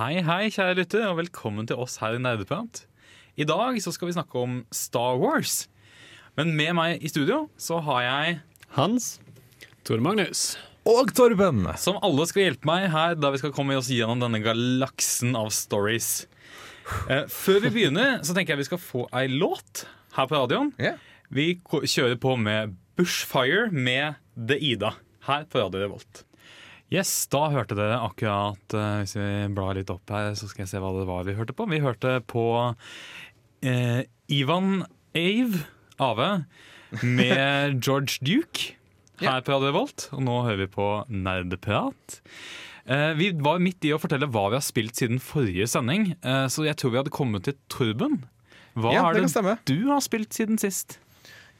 Hei, hei, kjære lytter, og velkommen til oss her i Nerdeprat. I dag så skal vi snakke om Star Wars. Men med meg i studio så har jeg Hans. Tor Magnus. Og Torben! Som alle skal hjelpe meg her da vi skal komme oss gjennom denne galaksen av stories. Eh, før vi begynner, så tenker jeg vi skal få ei låt her på radioen. Yeah. Vi kjører på med Bushfire med The Ida her på Radio Revolt. Yes, da hørte dere akkurat eh, Hvis vi blar litt opp her, så skal jeg se hva det var vi hørte på. Vi hørte på eh, Ivan Ave, Ave med George Duke her på Radio Volt. Og nå hører vi på Nerdeprat. Eh, vi var midt i å fortelle hva vi har spilt siden forrige sending, eh, så jeg tror vi hadde kommet til Torben. Hva Ja, er det det kan stemme. du har spilt siden sist?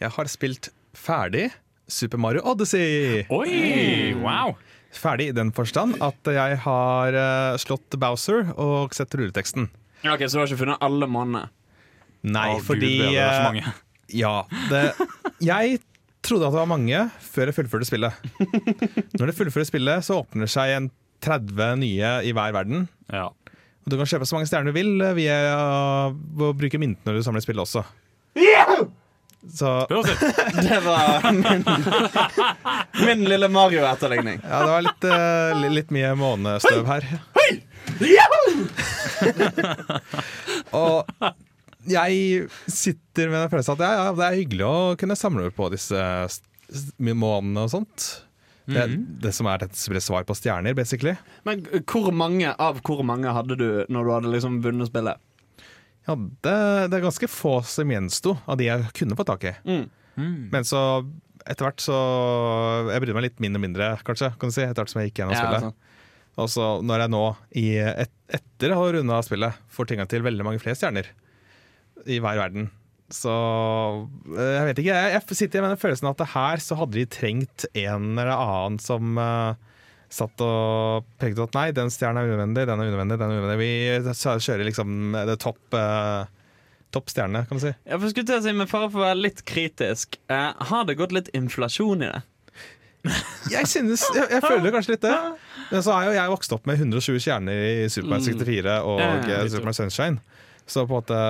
Jeg har spilt ferdig Super Mario Odyssey. Oi, wow! Ferdig i den forstand at jeg har eh, slått Bowser og sett rulleteksten. Ok, Så du har ikke funnet alle mannene? Nei, oh, fordi Gud, det er så eh, mange. Ja. Det, jeg trodde at det var mange før jeg fullførte spillet. Når det fullfører spillet, så åpner det seg en 30 nye i hver verden. Ja. Og du kan kjøpe så mange stjerner du vil eh, via å bruke myntene når du samler spillet også. Så. Det var min, min lille Mario-etterligning. ja, det var litt, uh, litt mye månestøv her. Og jeg sitter med en følelse at ja, ja, det er hyggelig å kunne samle på disse månene og sånt. Det, det som er et svar på stjerner, basically. Men hvor mange av hvor mange hadde du når du hadde liksom vunnet spillet? Ja, det, det er ganske få som gjensto av de jeg kunne få tak i. Mm. Men så etter hvert så Jeg brydde meg litt mindre og mindre, kanskje, kan du si, etter hvert som jeg gikk gjennom Ja, spillet. Og så når jeg nå, i et, etter å ha runda spillet, får tinga til veldig mange flere stjerner i hver verden, så eh, Jeg vet ikke. Jeg, jeg sitter med den følelsen at her så hadde de trengt en eller annen som eh, satt og pekte at nei, den stjernen er unødvendig, den er unødvendig, den er unødvendig. Vi kjører liksom det topp, eh, topp stjerne, kan man si. Jeg får skulle til å si, Med fare for å være litt kritisk, eh, har det gått litt inflasjon i det? Jeg synes, jeg, jeg føler kanskje litt det. Men så er jo jeg vokst opp med 120 stjerner i Super Mario 64 og Ja, ja, ja, Supermark Sunshine. Så på en måte,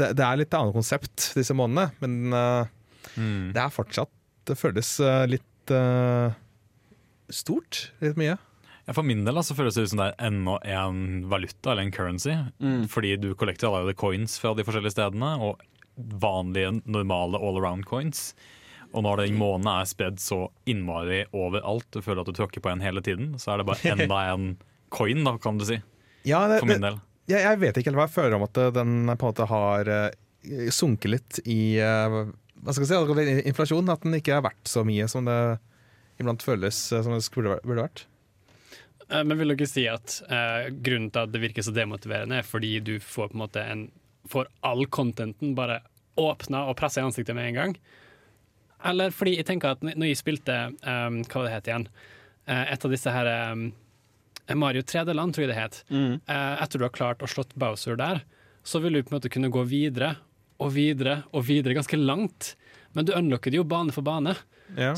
det, det er litt annet konsept disse månedene, men uh, Mm. det er fortsatt Det føles eh, litt eh, stort. Litt mye. Ja, for min del så føles det ut som det er enda en valuta, eller en currency. Fordi du kollekter allerede coins fra de forskjellige stedene, og vanlige, normale all around coins. Og når den månen er spredd så innmari overalt, du føler at du tråkker på en hele tiden, så er det bare enda en coin, da, kan du si. Ja, det, For min del. jeg, jeg vet ikke helt hva jeg føler om at eh, den på en måte har eh, sunket litt i eh, hva skal jeg si, altså, inflasjon. At den ikke er verdt så mye som det iblant føles eh, som det skulle, burde vært. Eh, Men vil dere si at eh, grunnen til at det virker så demotiverende, er fordi du får på en måte en Får all contenten bare åpna og pressa i ansiktet med en gang? Eller fordi jeg tenker at når jeg spilte um, Hva var det het igjen? Uh, et av disse her um, Mario 3D-land, tror jeg det het. Eh, etter du har klart å slått Bowser der, så vil du på en måte kunne gå videre og videre og videre ganske langt. Men du unlocker det jo bane for bane.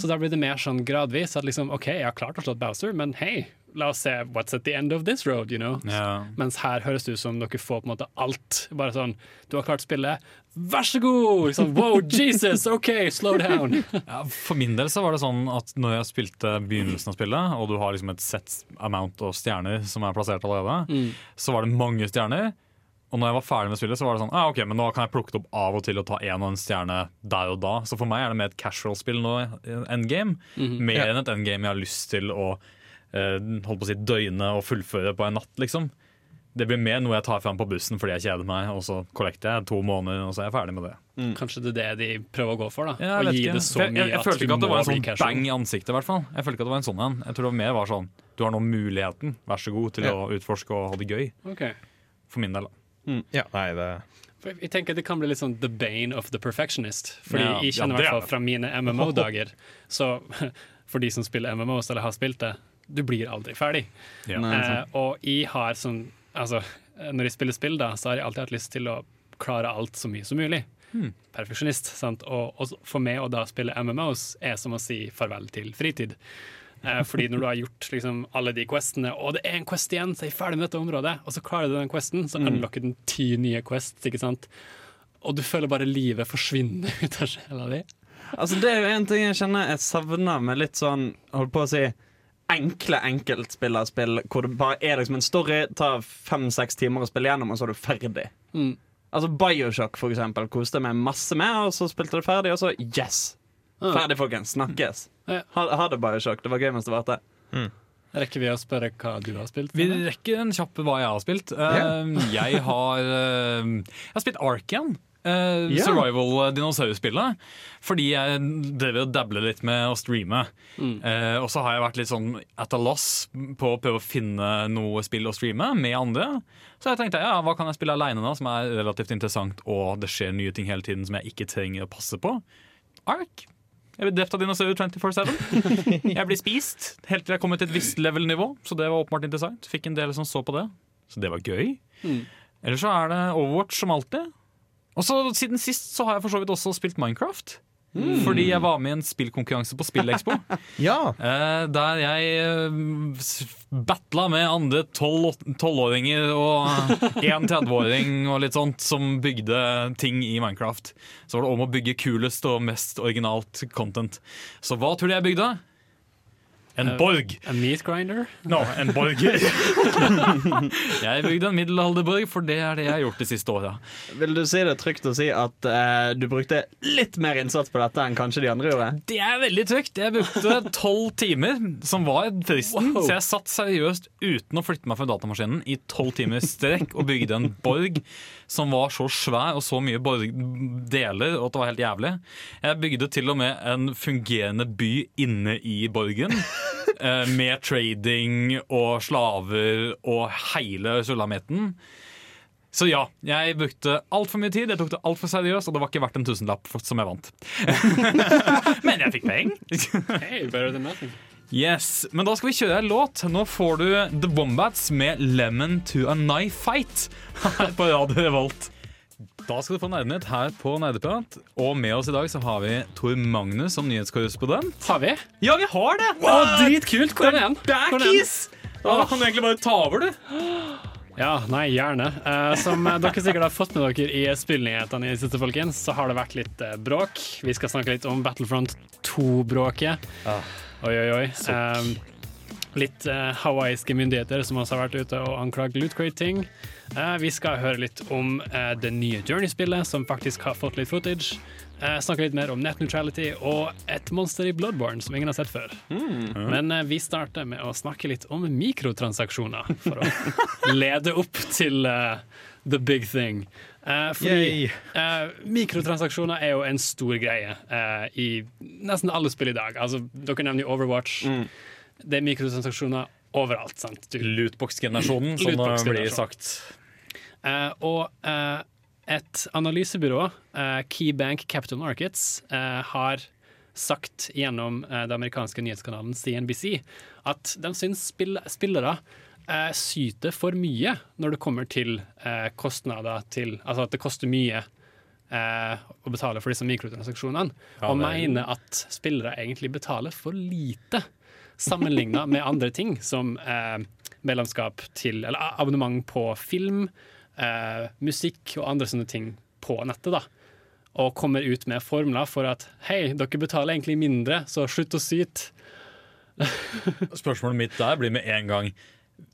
Så da blir det mer sånn gradvis at liksom, OK, jeg har klart å slå Bowser, men hei, la oss se what's at the end of this road, you know. Yeah. Mens her høres det ut som dere får på en måte alt. Bare sånn, du har klart spillet, vær så god! Sånn, wow, Jesus, OK, slow down. Ja, for min del så var det sånn at når jeg spilte begynnelsen av spillet, og du har liksom et set amount av stjerner som er plassert allerede, så var det mange stjerner. Og når jeg var ferdig med spillet, så var det sånn ah, ok, men nå kan jeg plukke det opp av og til og ta en og en stjerne der og da. Så for meg er det mer et casual-spill nå, endgame. Mer Ja. enn et endgame jeg har lyst til å eh, holde på å si døgne og fullføre på en natt, liksom. Det blir mer noe jeg tar fram på bussen fordi jeg kjeder meg, og så kollekter jeg to måneder, og så er jeg ferdig med det. Kanskje det er det de prøver å gå for, da. Ja, jeg Å vet gi ikke. det så For jeg, jeg, jeg at følte ikke at det var en sånn bang i ansiktet. i hvert fall Jeg følte ikke at det var en sånn en. Jeg tror det var mer var sånn Du har nå muligheten, vær så god, til Ja. å utforske og ha det gøy. Okay. For min del. da Ja, nei, det jeg tenker Det kan bli litt sånn the bane of the perfectionist. Fordi Ja, jeg kjenner ja, i det er hvert fall fra mine MMO-dager Så for de som spiller MMOs eller har spilt det, du blir aldri ferdig. Ja. Nei, Eh, og jeg har sånn Altså, når jeg spiller spill, da, så har jeg alltid hatt lyst til å klare alt så mye som mulig. Hmm. Perfeksjonist. sant? Og, og for meg å da spille MMOs er som å si farvel til fritid. Eh, fordi når du har gjort liksom, alle de questene, og det er en quest igjen, så er jeg ferdig med dette området, og så klarer du den questen, så unlocker den ti nye quests, ikke sant? Og du føler bare livet forsvinne ut av sjela di. Altså, det er jo en ting jeg kjenner jeg savner med litt sånn Holdt på å si enkle enkeltspillerspill hvor det bare er liksom en story, tar fem-seks timer å spille gjennom, og så er du ferdig. Mm. Altså Bioshock, for eksempel, koste jeg meg masse med, og så spilte det ferdig, og så yes! Ah. Ferdig, folkens. Snakkes. Ja. Ha, ha det, Bioshock. Det var gøy mens det varte. Rekker vi å spørre hva du har spilt? Vi rekker en kjapp hva jeg har spilt. Eh, jeg har uh, Jeg har spilt Arkan. Uh, yeah. Survival-dinosaurspillet. Fordi jeg drev og dabla litt med å streame. Eh, og så har jeg vært litt sånn at a loss på å prøve å finne noe spill å streame med andre. Så jeg tenkte ja, hva kan jeg spille aleine nå, som er relativt interessant, og det skjer nye ting hele tiden som jeg ikke trenger å passe på. Ark. Jeg blir drept av dinosaurer 24-7. Jeg blir spist helt til jeg kommer til et visst level-nivå, så det var åpenbart interessant. Fikk en del som så på det, så det var gøy. Mm. Ellers så er det Overwatch som alltid. Og så Siden sist så har jeg for så vidt også spilt Minecraft. Fordi jeg var med i en spillkonkurranse på Spillekspo. Ja. eh, der jeg eh, battla med andre tolvåringer og en 30-åring og litt sånt som bygde ting i Minecraft. Så var det om å bygge kulest og mest originalt content. Så hva tror du jeg bygde? En Eh, borg. A meat grinder? Nå, en borg. jeg bygde en middelalderborg, for det er det jeg har gjort de siste åra. Vil du si det trygt å si at eh, du brukte litt mer innsats på dette enn kanskje de andre gjorde? Det er veldig trygt. Jeg brukte tolv timer, som var fristen. Wow. Så jeg satt seriøst uten å flytte meg fra datamaskinen i tolv timer strekk og bygde en borg som var så svær og så mye deler at det var helt jævlig. Jeg bygde til og med en fungerende by inne i borgen. eh, Med trading og slaver og hele sulamitten. Så ja, jeg brukte altfor mye tid, jeg tok det altfor seriøst, og det var ikke verdt en tusenlapp som jeg vant. Men jeg fikk penger. Hey, better than nothing. Yes, Men da skal vi kjøre en låt. Nå får du The Wombats med 'Lemon to a Knife Fight' her på Radio Revolt. Da skal du få Nerdenytt her på Nerdeprat. Og med oss i dag så har vi Tor Magnus som nyhetskorrespondent. Har vi? Ja, vi har det! Å, dritkult! Hvor er den? Hvor er den? Backis! Da kan du egentlig bare ta over, du. Ja, nei, gjerne. Uh, som eh, dere sikkert har fått med dere i spillnyhetene i det siste, folkens, så har det vært litt uh, bråk. Vi skal snakke litt om Battlefront 2-bråket. Oi, oi, oi. Um, litt hawaiiske myndigheter som også har vært ute og anklaget lootcrate-ting. Vi skal høre litt om det nye Journey-spillet, som faktisk har fått litt footage. Eh, snakke litt mer om net neutrality og et monster i Bloodborne som ingen har sett før. Men eh, vi starter med å snakke litt om mikrotransaksjoner, for å lede opp til uh, the big thing. Uh, fordi eh, mikrotransaksjoner er jo en stor greie i nesten alle spill i dag. Altså, dere nevner jo Overwatch. Det er mikrotransaksjoner overalt. sant? Lootbox-generasjonen, som det blir sagt. Og et analysebyrå, eh, Keybank Capital Markets, eh, har sagt gjennom eh, den amerikanske nyhetskanalen CNBC at de syns spill spillere syter for mye når det kommer til kostnader til Altså at det koster mye å betale for disse mikrotransaksjonene, og mener at spillere egentlig betaler for lite sammenligna med andre ting, som medlemskap til Eller abonnement på film, eh, musikk og andre sånne ting på nettet. da Og kommer ut med formler for at hei, dere betaler egentlig mindre, så slutt å syte. Spørsmålet mitt der blir med en gang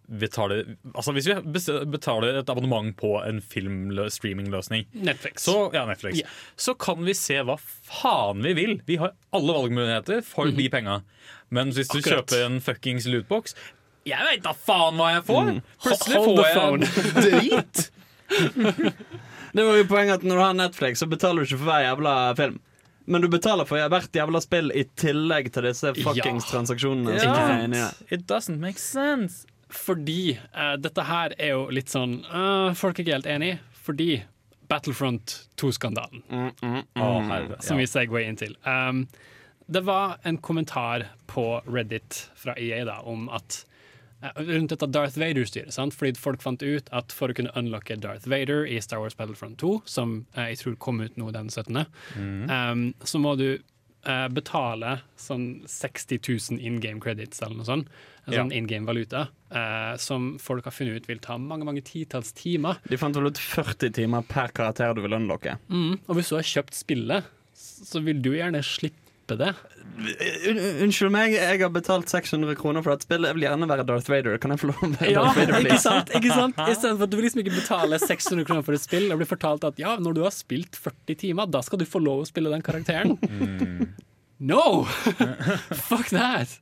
betaler, altså Hvis vi betaler et abonnement på en film-streamingløsning, Netflix. så, ja, Netflix, yeah. så kan vi se hva faen vi vil. Vi har alle valgmuligheter for de penga. Men hvis du. Akkurat. kjøper en fuckings lootbox Jeg veit da faen hva jeg får! Plutselig Hold får the jeg phone. drit. Det var jo poenget at Når du har Netflix, så betaler du ikke for hver jævla film. Men du betaler for hvert jævla spill i tillegg til disse fuckings Ja. transaksjonene. som er der. It doesn't make sense. Fordi eh, dette her er jo litt sånn eh, Folk er ikke helt enig, fordi Battlefront 2-skandalen. Å, herre, som ja. vi segway inn til. Um, det var en kommentar på Reddit fra EA da, om at rundt dette Darth Vader-styret. Fordi folk fant ut at for å kunne unlocke Darth Vader i Star Wars Battlefront 2, som eh, jeg tror kom ut nå den 17., um, så må du eh, betale sånn 60 000 in game credits eller noe sånt, en sånn in game valuta, eh, som folk har funnet ut vil ta mange mange titalls timer. De fant vel ut 40 timer per karakter du vil unlocke. Mm. Og hvis du har kjøpt spillet, så vil du gjerne slippe det. Un unnskyld meg, jeg har betalt 600 kroner for dette spillet. Jeg vil gjerne være Darth Vader. Kan jeg få lov å være Ja, Darth Vader, ikke please? sant? ikke sant? I stedet for at du vil liksom ikke betale 600 kroner for et spill og blir fortalt at ja, når du har spilt 40 timer, da skal du få lov å spille den karakteren. No! Fuck that!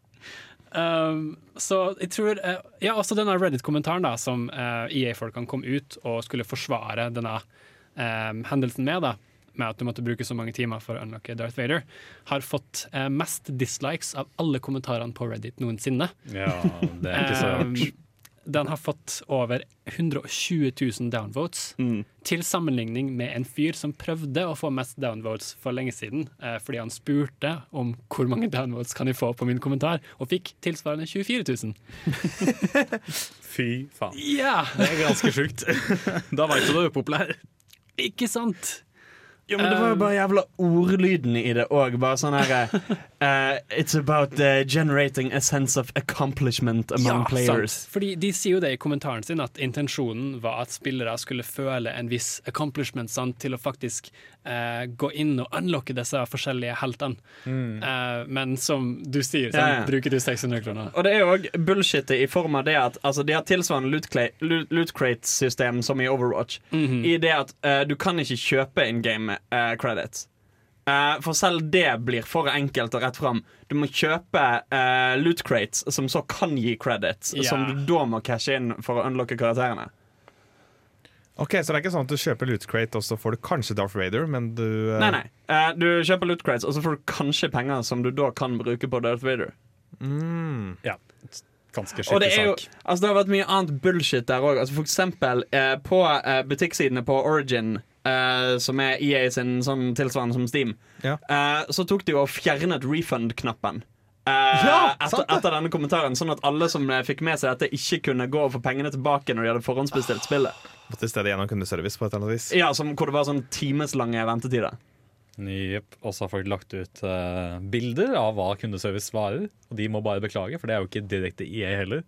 Um, så jeg tror uh, Ja, også denne Reddit-kommentaren da som uh, EA-folkene kom ut og skulle forsvare denne um, hendelsen med, da med at du måtte bruke så mange timer for å unlocke Darth Vader, har fått eh, mest dislikes av alle kommentarene på Reddit noensinne. Ja, det er ikke så rart. Um, den har fått over 120 000 downvotes, Mm. til sammenligning med en fyr som prøvde å få mest downvotes for lenge siden, eh, fordi han spurte om hvor mange downvotes kan jeg få på min kommentar, og fikk tilsvarende 24 000. Fy faen. Ja, Det er ganske sjukt. Da veit du du er upopulær. ikke sant? Jo, men det var jo bare jævla ordlyden i det òg. Bare sånn herre uh, It's about uh, generating a sense of accomplishment among players. Sant. Fordi De sier jo det i kommentaren sin, at intensjonen var at spillere skulle føle en viss accomplishment sant, til å faktisk uh, gå inn og unlocke disse forskjellige heltene. Eh, men som du sier, sant, Ja, ja. bruker du 600 kroner. Og det er jo òg bullshit i form av det at altså, de har tilsvarende loot, crate-system som i Overwatch. I det at du kan ikke kjøpe in game eh, credits. Uh, for selv det blir for enkelt og rett fram. Du må kjøpe uh, loot crates, som så kan gi credits, yeah. som du da må cashe inn for å unlocke karakterene. Ok, Så det er ikke sånn at du kjøper loot crate, og så får du kanskje Darth Vader, men du uh... Nei, nei. Eh, du kjøper loot crates, og så får du kanskje penger som du da kan bruke på Darth Vader. Mm. Ja, ganske Og det, er jo, sak. altså det har vært mye annet bullshit der òg. Altså for eksempel eh, på eh, butikksidene på Origin, eh, som er EA sin sånn tilsvarende som Steam, Ja. Uh, så tok de og fjernet refund-knappen. Uh, Ja, etter, etter denne kommentaren Sånn at alle som fikk med seg dette, ikke kunne gå og få pengene tilbake når de hadde forhåndsbestilt spillet. Måtte i stedet gjennom kundeservice på et eller annet vis. Ja, som, Hvor det var sånn timeslange ventetider. Yep. Og så har folk lagt ut uh, bilder av hva kundeservice varer. Og de må bare beklage, for det er jo ikke direkte EA heller.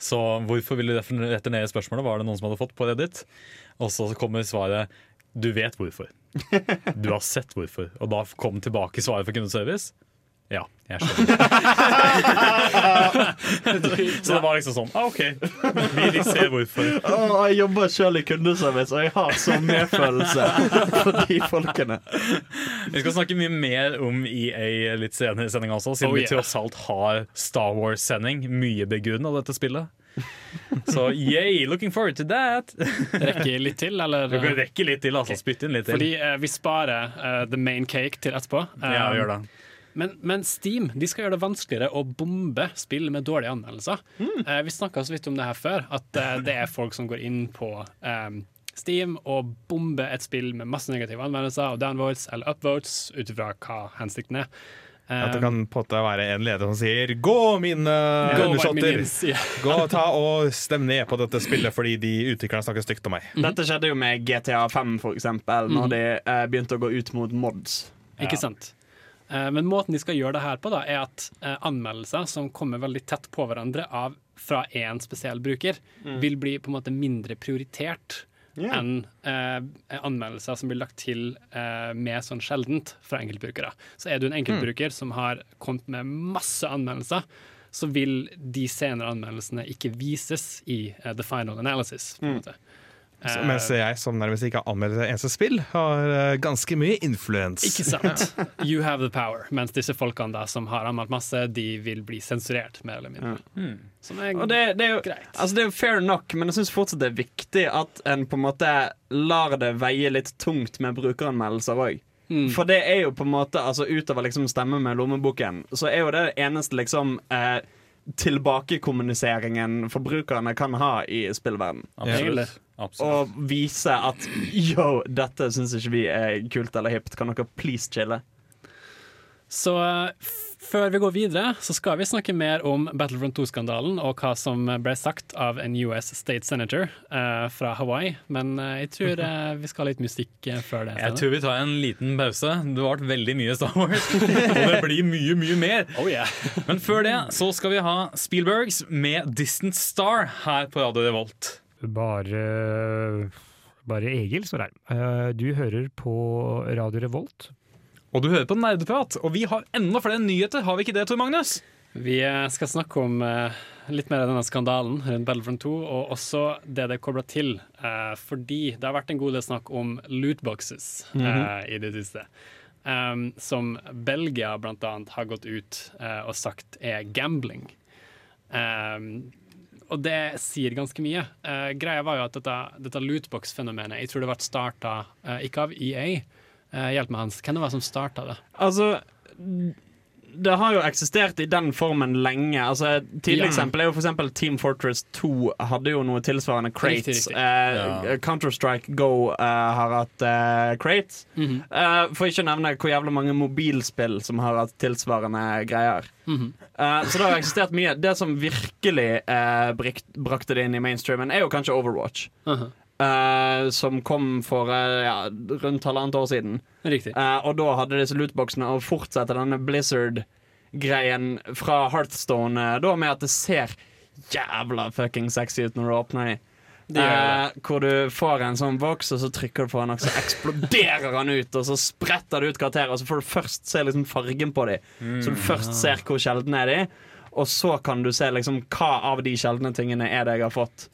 Så hvorfor vil du retur- returnere spørsmålet? Var det noen som hadde fått på Reddit? Og så kommer svaret du vet hvorfor. Du har sett hvorfor. Og da kom tilbake svaret for kundeservice. Ja, jeg skjønner. så det var liksom sånn ah, OK, vi, vil se hvorfor. Oh, jeg jobber sjøl i kundeservice, og jeg har så medfølelse for de folkene. Vi skal snakke mye mer om EA litt senere i sendinga også, siden Oh, vi yeah. tross alt har Star Wars-sending. Mye begrunna dette spillet. Så yay, looking forward to that. Rekker litt til, eller? Du kan rekke litt til, altså. Spytte inn litt til. Fordi eh, vi sparer eh, the main cake til etterpå. Um, ja, gjør det. Men, men Steam de skal gjøre det vanskeligere å bombe spill med dårlige anmeldelser. Eh, vi snakka så vidt om det her før, at eh, det er folk som går inn på um, Steam og bomber et spill med masse negative anmeldelser, og downvotes eller upvotes, ut ifra hva hensikten er. At det kan på en måte være en leder som sier 'gå, mine gå undersåtter'. ja. Gå ta og Stem ned på dette spillet fordi de utviklerne snakker stygt om meg. Dette skjedde jo med GTA 5, for eksempel, når de eh, begynte å gå ut mot mods. Ikke sant? Eh, Men måten de skal gjøre det her på, da, er at eh, anmeldelser som kommer veldig tett på hverandre av, fra én spesiell bruker, vil bli på en måte mindre prioritert Ja. enn eh, anmeldelser som blir lagt til eh, med sånn sjeldent fra enkeltbrukere. Så er du en enkeltbruker som har kommet med masse anmeldelser, så vil de senere anmeldelsene ikke vises i eh, the final analysis. På en måte. Så, Eh, mens jeg som nærmest ikke har anmeldt et eneste spill, har uh, ganske mye influens. Ikke sant? You have the power. Mens disse folkene da som har anmeldt masse, de vil bli sensurert, mer eller mindre. Som er Og det, det, er jo, greit. altså det er jo fair nok, men jeg syns fortsatt det er viktig at en på en måte lar det veie litt tungt med brukeranmeldelser òg. Mm. For det er jo på en måte altså Utover liksom stemme med lommeboken, så er jo det det eneste liksom eh, tilbakekommuniseringen forbrukerne kan ha i spillverden. Absolutt. Absolutt. Og vise at yo, dette syns ikke vi er kult eller hipt. Kan dere please chille? Så eh, f- før vi går videre, så skal vi snakke mer om Battlefront 2-skandalen og hva som ble sagt av en US State Senator eh, fra Hawaii. Men eh, jeg tror eh, vi skal ha litt musikk eh, før det. Jeg tror vi tar en liten pause. Det vært veldig mye Star Wars, og det blir mye, mye mer. Oh, yeah. Men før det så skal vi ha Spielbergs med 'Distant Star' her på Radio Revolt. Bare, bare Egil står her. Eh, Du hører på Radio Revolt. Og du hører på Nerdeprat, og vi har enda flere nyheter, har vi ikke det, Tor Magnus? Vi eh, skal snakke om eh, litt mer av denne skandalen rundt Battlefront 2, og også det det er kobla til. eh, fordi det har vært en god del snakk om lootboxes eh, i det siste. Um, som Belgia blant annet har gått ut og sagt er gambling. Um, og det sier ganske mye. Greia var jo at dette, dette lootbox-fenomenet Jeg tror det ble starta ikke av EA. Eh, hjelp meg, Hans. Hvem det var som starta det? Altså det har jo eksistert i den formen lenge. Altså, et tidlig Ja. eksempel er jo for Team Fortress 2 hadde jo noe tilsvarende crates. Riktig, riktig. Eh, Ja. Counter-Strike Go uh, har hatt uh, crates. Mhm. Eh, for ikke å nevne hvor jævla mange mobilspill som har hatt tilsvarende greier. Mhm. Eh, så det har eksistert mye. Det som virkelig eh, brakte det inn i mainstreamen, er jo kanskje Overwatch. Mhm. Eh, som kom for uh, ja, rundt halvannet år siden. Eh, og da hadde disse lootboxene å fortsette denne Blizzard-greien fra Hearthstone eh, da med at det ser jævla fucking sexy ut når du åpner gjør Eh, hvor du får en sånn boks, og så trykker du på den, og så eksploderer han ut. Og så spretter det ut karakterer, og så får du først se liksom fargen på dem. Så du først ser hvor sjeldne er de, og så kan du se liksom hva av de sjeldne tingene er det jeg har fått.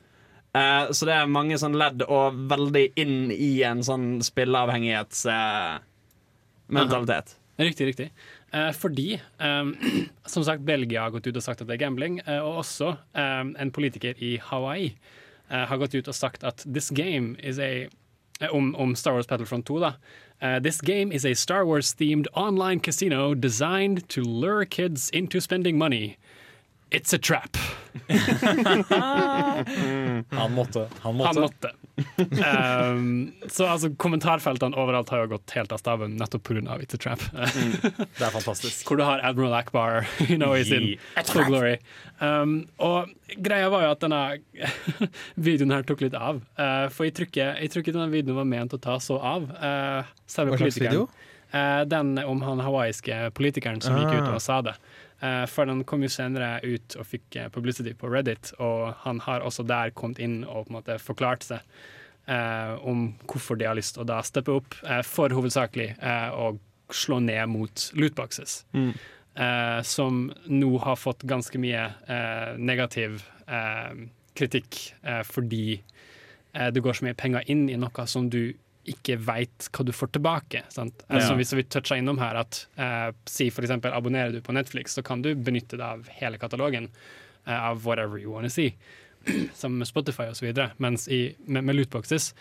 Eh, så det er mange sånn ledd, og veldig inn i en sånn spilleavhengighetsmentalitet. mentalitet Riktig, riktig. Eh, fordi, eh, som sagt, Belgia har gått ut og sagt at det er gambling, eh, og også eh, en politiker i Hawaii eh, har gått ut og sagt at this game is a eh, om, om Star Wars Battlefront 2, da. Uh, this game is a Star Wars-themed online casino designed to lure kids into spending money. It's a trap. Han måtte. Han måtte. Han måtte. Um, så altså, kommentarfeltene overalt har jo gått helt av staven nettopp pga. It's a trap. Det er fantastisk. hvor du har Admiral Akbar you know, i sin full glory. Um, og greia var jo at denne videoen her tok litt av. Uh, for jeg tror, ikke, jeg tror ikke denne videoen var ment å ta så av. Uh, selve Hva slags video? Uh, den om han hawaiiske politikeren som gikk ut Ah. og sa det. Uh, for den kom jo senere ut og fikk uh, publicity på Reddit, og han har også der kommet inn og på en måte forklart seg uh, om hvorfor de har lyst til å da steppe opp, uh, for hovedsakelig uh, å slå ned mot lootboxes. eh, som nå har fått ganske mye eh, negativ eh, kritikk eh, fordi eh, det går så mye penger inn i noe som du ikke veit hva du får tilbake. Sant? Altså, Ja. Hvis vi toucha innom her at eh, si eksempel abonnerer du på Netflix, så kan du benytte deg av hele katalogen eh, av whatever you wanna see, som Spotify videre. Mens i, med, med lootboxes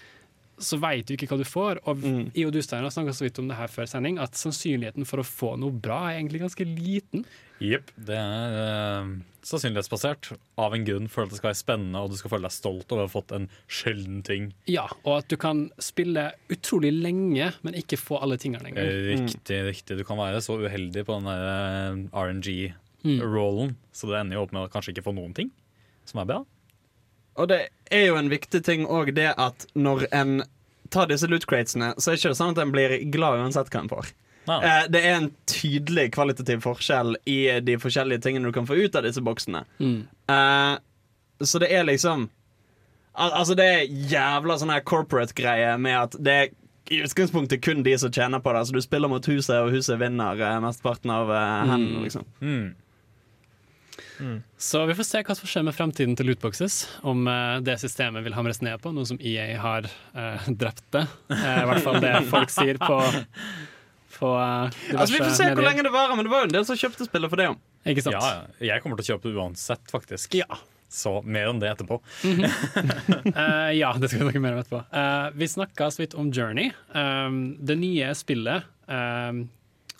så veit du ikke hva du får. Og Mm. jeg og du Steiner, snakka så vidt om det her før sending, at sannsynligheten for å få noe bra er egentlig ganske liten. Jepp. Det er uh, sannsynlighetsbasert av en grunn for at det skal være spennende og du skal føle deg stolt over å ha fått en sjelden ting. Ja, og at du kan spille utrolig lenge, men ikke få alle tingene engang. Riktig, Riktig, riktig. Du kan være så uheldig på den der eh, Mm. RNG-rollen, så det ender jo opp med å kanskje ikke få noen ting som er bra. Og det er jo en viktig ting òg det at når en tar disse loot cratesene, så er det ikke sånn at en blir glad uansett hva en får. Nei. Eh, det er en tydelig kvalitativ forskjell i de forskjellige tingene du kan få ut av disse boksene. Mm. Eh, så det er liksom al Altså, det er jævla sånn her corporate-greie med at det er i utgangspunktet kun de som tjener på det. Altså, du spiller mot huset, og huset vinner eh, mesteparten av eh, hendene, liksom. Mm. Så vi får se hva som skjer med fremtiden til lootboxes. Om uh, det systemet vil hamres ned på, noe som EA har uh, drept det. Uh, I hvert fall det folk sier på, på Altså, vi får se hvor lenge det varer, men det var jo en del som kjøpte spillet for det. Ikke sant? Ja, jeg kommer til å kjøpe det uansett, faktisk. Ja. Så mer om det etterpå. Eh, ja, det skal vi snakke mer om etterpå. Uh, vi snakka så vidt om Journey. Um, det nye spillet um,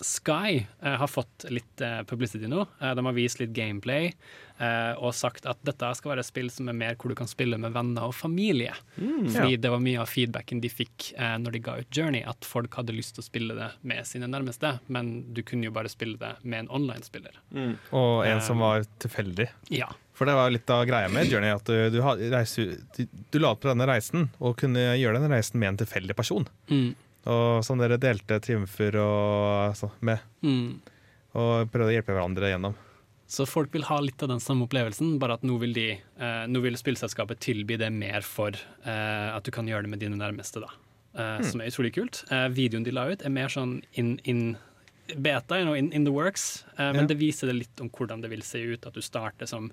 Sky eh, har fått litt eh, publicity nå. Eh, de har vist litt gameplay. eh, og sagt at dette skal være et spill som er mer hvor du kan spille med venner og familie. Fordi det var mye av feedbacken de fikk eh, når de ga ut Journey, at folk hadde lyst til å spille det med sine nærmeste, men du kunne jo bare spille det med en online-spiller. Og en som var tilfeldig. Ja. For det var litt av greia med Journey, at du, du, reiser, du, du la opp på denne reisen og kunne gjøre denne reisen med en tilfeldig person. Mm. Og som dere delte triumfer og, så, med, Mm. og prøvde å hjelpe hverandre gjennom. Så folk vil ha litt av den samme opplevelsen, bare at nå vil, de, eh, nå vil spillselskapet tilby det mer for eh, at du kan gjøre det med dine nærmeste, da. Eh, Som er utrolig kult. Eh, videoen de la ut, er mer sånn in, in beta, you know, in, in the works, eh, men Ja. det viser det litt om hvordan det vil se ut. At du starter som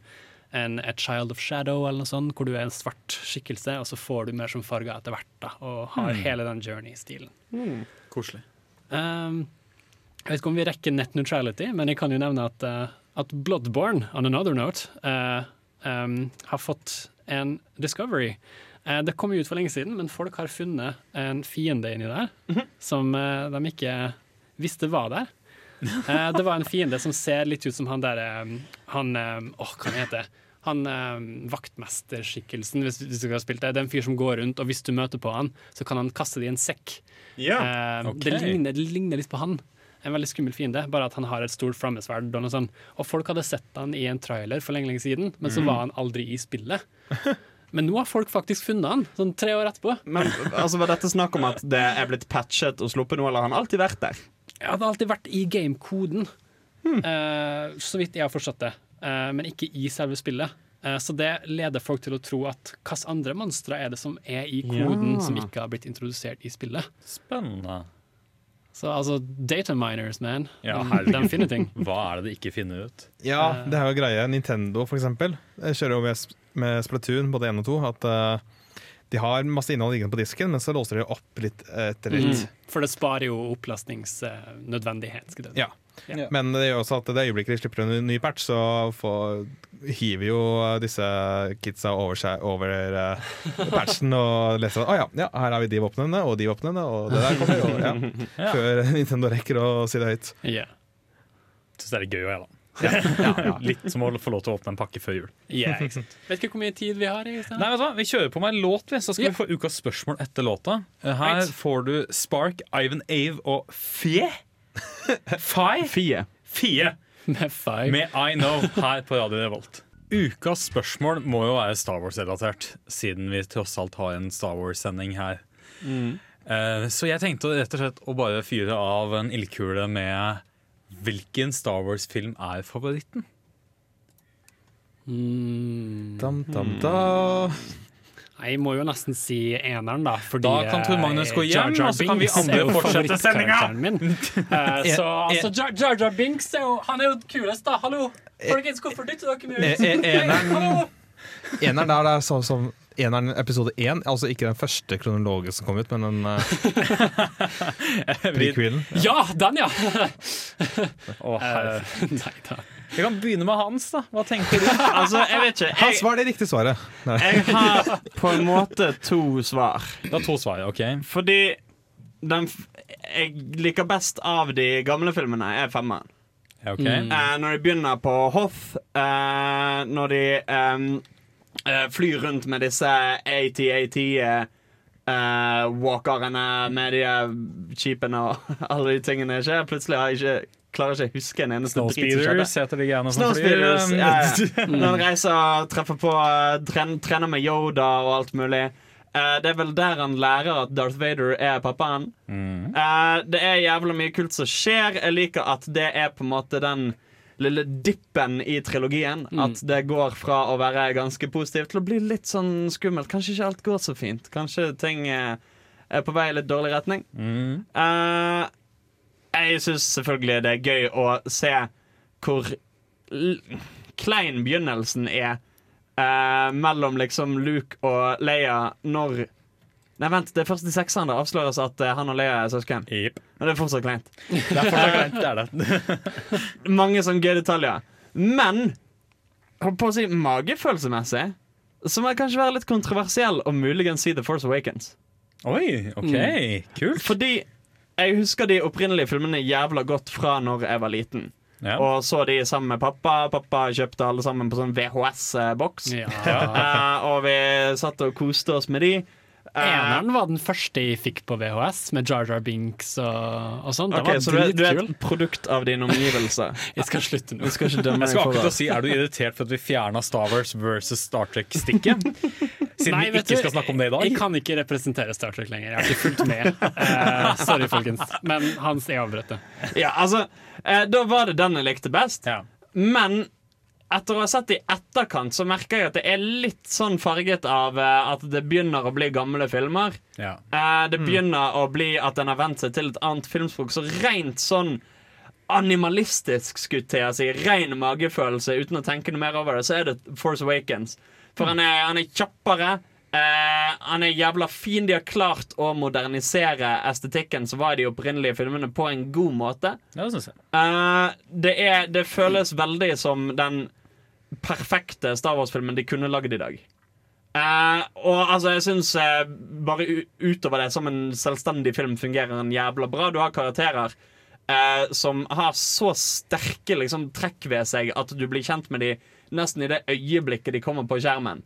en A Child of Shadow, eller noe sånt, hvor du er en svart skikkelse, og så får du mer som farger etter hvert, da, og har hele den journey-stilen. Koselig. Um, jeg vet ikke om vi rekker net neutrality, men jeg kan jo nevne at, uh, at Bloodborne, on another note, uh, um, har fått en discovery. Uh, det kom jo ut for lenge siden, men folk har funnet en fiende inni der som eh, de ikke visste var der. Eh, det var en fiende som ser litt ut som han der eh, Han Åh, hva heter det? Han eh, vaktmesterskikkelsen, hvis, hvis du har spilt det. Det er en fyr som går rundt, og hvis du møter på han, så kan han kaste det i en sekk. Eh, okay. det, ligner, det ligner litt på han. En veldig skummel fiende, bare at han har et stort flammesverd. Og, noe og folk hadde sett han i en trailer for lenge, lenge siden, men så var han aldri i spillet. Men nå har folk faktisk funnet han, sånn tre år etterpå. Men altså, Var dette snakk om at det er blitt patchet og sluppet nå, eller har han alltid vært der? Ja, det har alltid vært i gamekoden, uh, så vidt jeg har forstått det. Eh, men ikke i selve spillet. Eh, så det leder folk til å tro at hvilke andre monstre er det som er i koden, Ja. som ikke har blitt introdusert i spillet. Spennende. Så altså, data miners, man. Ja, de, finner ting. Hva er det de ikke finner ut? Ja, det er jo greie. Nintendo, for eksempel, jeg kjører jo med, med Splatoon både 1 og 2, at uh, de har masse innhold liggende på disken, men så låser de opp litt etter litt. Mm. For det sparer jo opplastningsnødvendighet. Ja. Ja. Men det gjør også at det øyeblikket de slipper en ny patch, så får, hiver jo disse kidsa over seg over uh, patchen og leser at oh, ja, ja, her har vi de våpnene og de våpnene, og det der kommer. jo ja. Ja. Før Nintendo rekker å si det høyt. Yeah. Syns det er gøy òg, jeg, da. Litt som å få lov til å åpne en pakke før jul. Yeah, ikke sant. Vet ikke hvor mye tid vi har. Nei, vet du hva? Vi kjører på med en låt, vi, så skal yeah. vi få ukas spørsmål etter låta. Eh, Her Right. får du Spark, Ivan Ave og Fie. Fie? Fie. Fie Med Fie. med I Know her på Radio Revolt. Ukas spørsmål må jo være Star Wars-relatert, siden vi tross alt har en Star Wars-sending her. Eh, Så jeg tenkte rett og slett å bare fyre av en ildkule med hvilken Star Wars-film er favoritten? Mm. Dam, dam, da. Jeg må jo nesten si eneren, da. Fordi Da kan Tor Magnus gå eh, hjem, Jar Jar og så kan vi andre fortsette sendinga. uh, Eh, så altså, Jar Jar, Jar Binks er jo, han er jo kulest, da. Hallo! Folkens, hvorfor dytter dere meg ut? Eh, eh, eneren- der det er sånn som Eneren episode én, altså ikke den første kronologen som kom ut, men den uh, prequelen. Ja, den, ja! Å, herre. Eh, Nei da. Vi kan begynne med Hans, da. Hva tenker du? Altså, jeg vet ikke. Hans Jeg, var det riktige svaret. Nei. jeg har på en måte to svar. Det er to svar, OK? Fordi den f- jeg liker best av de gamle filmene, er femmeren. Ja, ok. Mm. Eh, når de begynner på Hoth, eh, når de ehm, eh, flyr rundt med disse AT-AT eh, walkerne med de kjipene skipene og alle de tingene. Ikke? Plutselig har jeg ikke, klarer ikke å huske en eneste dritt som skjedde. Snowspeeders heter de gjerne som flyr. Snowspeeders, ja, ja. Når han reiser, treffer på, eh, tren, trener med Yoda og alt mulig. Eh, det er vel der han lærer at Darth Vader er pappaen. Mm. Eh, det er jævla mye kult som skjer. Jeg liker at det er på en måte den lille dippen i trilogien. At det går fra å være ganske positivt til å bli litt sånn skummelt. Kanskje ikke alt går så fint. Kanskje ting er på vei i litt dårlig retning. Mm. Eh, jeg syns selvfølgelig det er gøy å se hvor l klein begynnelsen er eh, mellom liksom Luke og Leia når Nei, vent, det er først i sekseren det avsløres at eh, han og Leia er søsken. Yep. Men det er fortsatt kleint. Det er fortsatt kleint, det er det. Mange sånne gøye detaljer. Men holdt på å si magefølelsemessig så må jeg kanskje være litt kontroversiell og muligens si The Force Awakens. Oi, OK. Kult. Fordi jeg husker de opprinnelige filmene jævla godt fra når jeg var liten. Ja. og så de sammen med pappa. Pappa kjøpte alle sammen på sånn VHS-boks. Ja. uh, og vi satt og koste oss med de. Eh, Eneren var den første jeg fikk på VHS, med Jar Jar Binks og, og sånt. Okay, så du, er- du er et produkt av dine omgivelser. Jeg skal slutte nå. Jeg skal ikke dømme Jeg skal akkurat si, Er du irritert for at vi fjerna Star Wars versus Star Trek-stikket? Siden Nei, vi ikke du, skal snakke om det i dag? Jeg kan ikke representere Star Trek lenger. Jeg har ikke fulgt med. Uh, sorry, folkens. Men Hans, jeg avbrøt det. Ja, altså, uh, da var det den jeg likte best. Ja. Men etter å ha sett det i etterkant, så merker jeg at det er litt sånn farget av uh, at det begynner å bli gamle filmer. Ja. Uh, det begynner å bli at en har vent seg til et annet filmspråk. Så rent sånn animalistisk, skulle til å si, ren magefølelse uten å tenke noe mer over det, så er det Force Awakens. For han er, han er kjappere. Uh, han er jævla fin. De har klart å modernisere estetikken som var i de opprinnelige filmene, på en god måte. det det, er, det føles veldig som den perfekte Star Wars-filmen de kunne lagd i dag. Eh, og altså, jeg syns eh, bare utover det, som en selvstendig film, fungerer den jævla bra. Du har karakterer eh, som har så sterke liksom, trekk ved seg at du blir kjent med dem nesten i det øyeblikket de kommer på skjermen.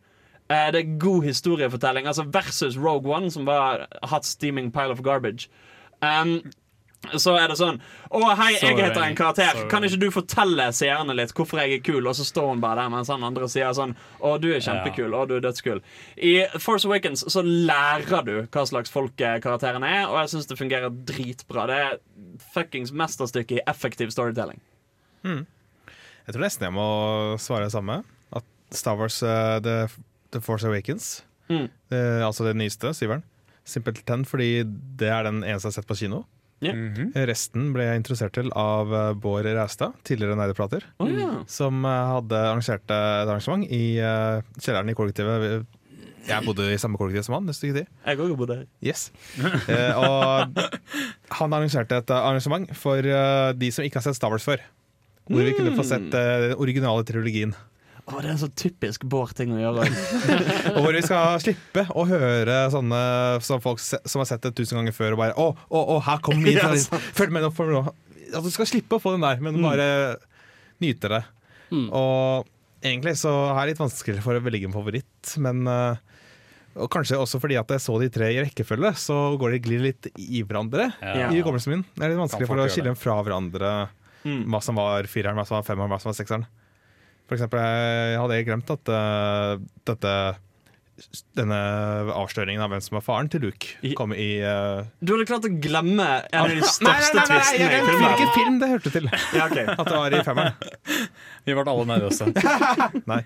Eh, det er god historiefortelling. Altså Versus Rogue One, som var hot steaming pile of garbage. Um, så er det sånn Å, hei, jeg heter en karakter. Kan ikke du fortelle seerne litt hvorfor jeg er kul? Og så står hun bare der mens han andre sier sånn Å, du er kjempekul. Å, du er dødskul. I Force Awakens så lærer du hva slags folk eh, karakterene er, og jeg syns det fungerer dritbra. Det er fuckings mesterstykke i effektiv storytelling. Jeg tror nesten jeg må svare det samme. At Star Wars uh, The, The Force Awakens, Mm. uh, altså det nyeste, syveren, simpelthen fordi det er den eneste jeg har sett på kino. Ja. -hmm. Resten ble jeg interessert til av eh, Bård Reistad, tidligere Neideplater, oh, ja. som eh, hadde arrangert et arrangement i eh, kjelleren i kollektivet. Jeg bodde i samme kollektiv som han. Jeg òg bodde her. Yes. Eh, og han arrangerte et arrangement for eh, de som ikke har sett Star Wars før. Hvor vi kunne få sett eh, den originale trilogien. Å, det er en så typisk Bård-ting å gjøre. Og hvor vi skal slippe å høre sånne som folk se, som har sett det tusen ganger før og bare Å, å, å her kommer min Ja. Følg med nå. Følg med nå. At du skal slippe å få den der, men bare nyte det. Mm. Og egentlig så er det litt vanskelig for å velge en favoritt, men eh, og kanskje også fordi at jeg så de tre i rekkefølge, så går de glir litt i hverandre. Ja. I hukommelsen min. Det er litt vanskelig for å skille dem fra hverandre. Mm. Hva som var fireren, hva som var femmeren, hva som var sekseren. For eksempel, jeg hadde glemt at uh, dette denne avsløringen av hvem som var faren til Luke, kom i uh, Du hadde klart å glemme en av de Nei, største tvistene i jeg vet filmen. hvilken film det hørte til! Ja, ok. At det var i femmeren. Vi ble alle nervøse. Nei.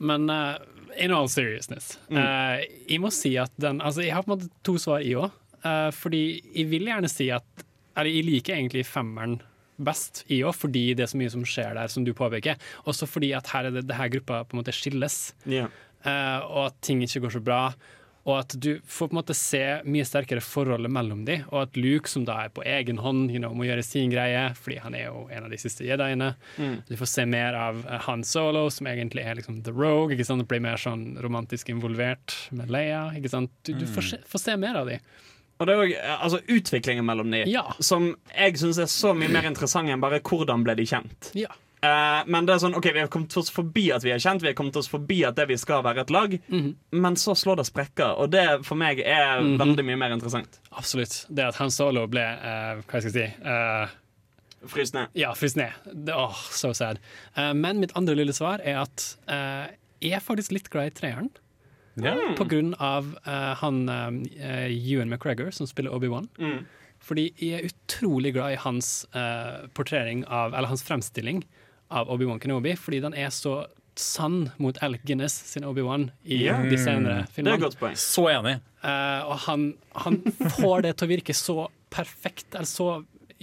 Men uh, in all seriousness eh, Jeg må si at den Altså, jeg har på en måte to svar, i òg. fordi jeg vil gjerne si at Eller jeg liker egentlig femmeren best, i òg, fordi det er så mye som skjer der, som du påpeker. Også fordi at her er det, det her gruppa på en måte skilles, yeah. uh, og at ting ikke går så bra. Og at du får på en måte se mye sterkere forholdet mellom de, og at Luke, som da er på egen hånd, you know, må gjøre sin greie, fordi han er jo en av de siste jediene. Du får se mer av eh, Han Solo, som egentlig er liksom the rogue. ikke sant? Blir mer sånn romantisk involvert med Leia. ikke sant? Du, du får, se, får se mer av de. Og det er også, altså utviklingen mellom de, Ja. som jeg syns er så mye mer interessant enn bare hvordan ble de kjent. Ja. Uh, men det er sånn, ok, vi har kommet oss forbi at vi er kjent, vi har kommet oss forbi at det vi skal være et lag, men så slår det sprekker, og det for meg er veldig mye mer interessant. Absolutt. Det at Han Solo ble uh, Hva skal jeg si uh, Fryst ned. Ja, fryst ned. Åh, so sad. Uh, men mitt andre lille svar er at jeg er faktisk litt glad i treeren. Ja. På grunn av uh, han uh, Ewan McGregor, som spiller Obi-Wan. Mm. Fordi jeg er utrolig glad i hans uh, portrering av Eller hans fremstilling av Obi-Wan Kenobi, fordi den er så sann mot Alec Guinness sin Obi-Wan i yeah. de senere filmene. Det er et godt poeng. Så enig. Uh, og han, han får det til å virke så perfekt, eller så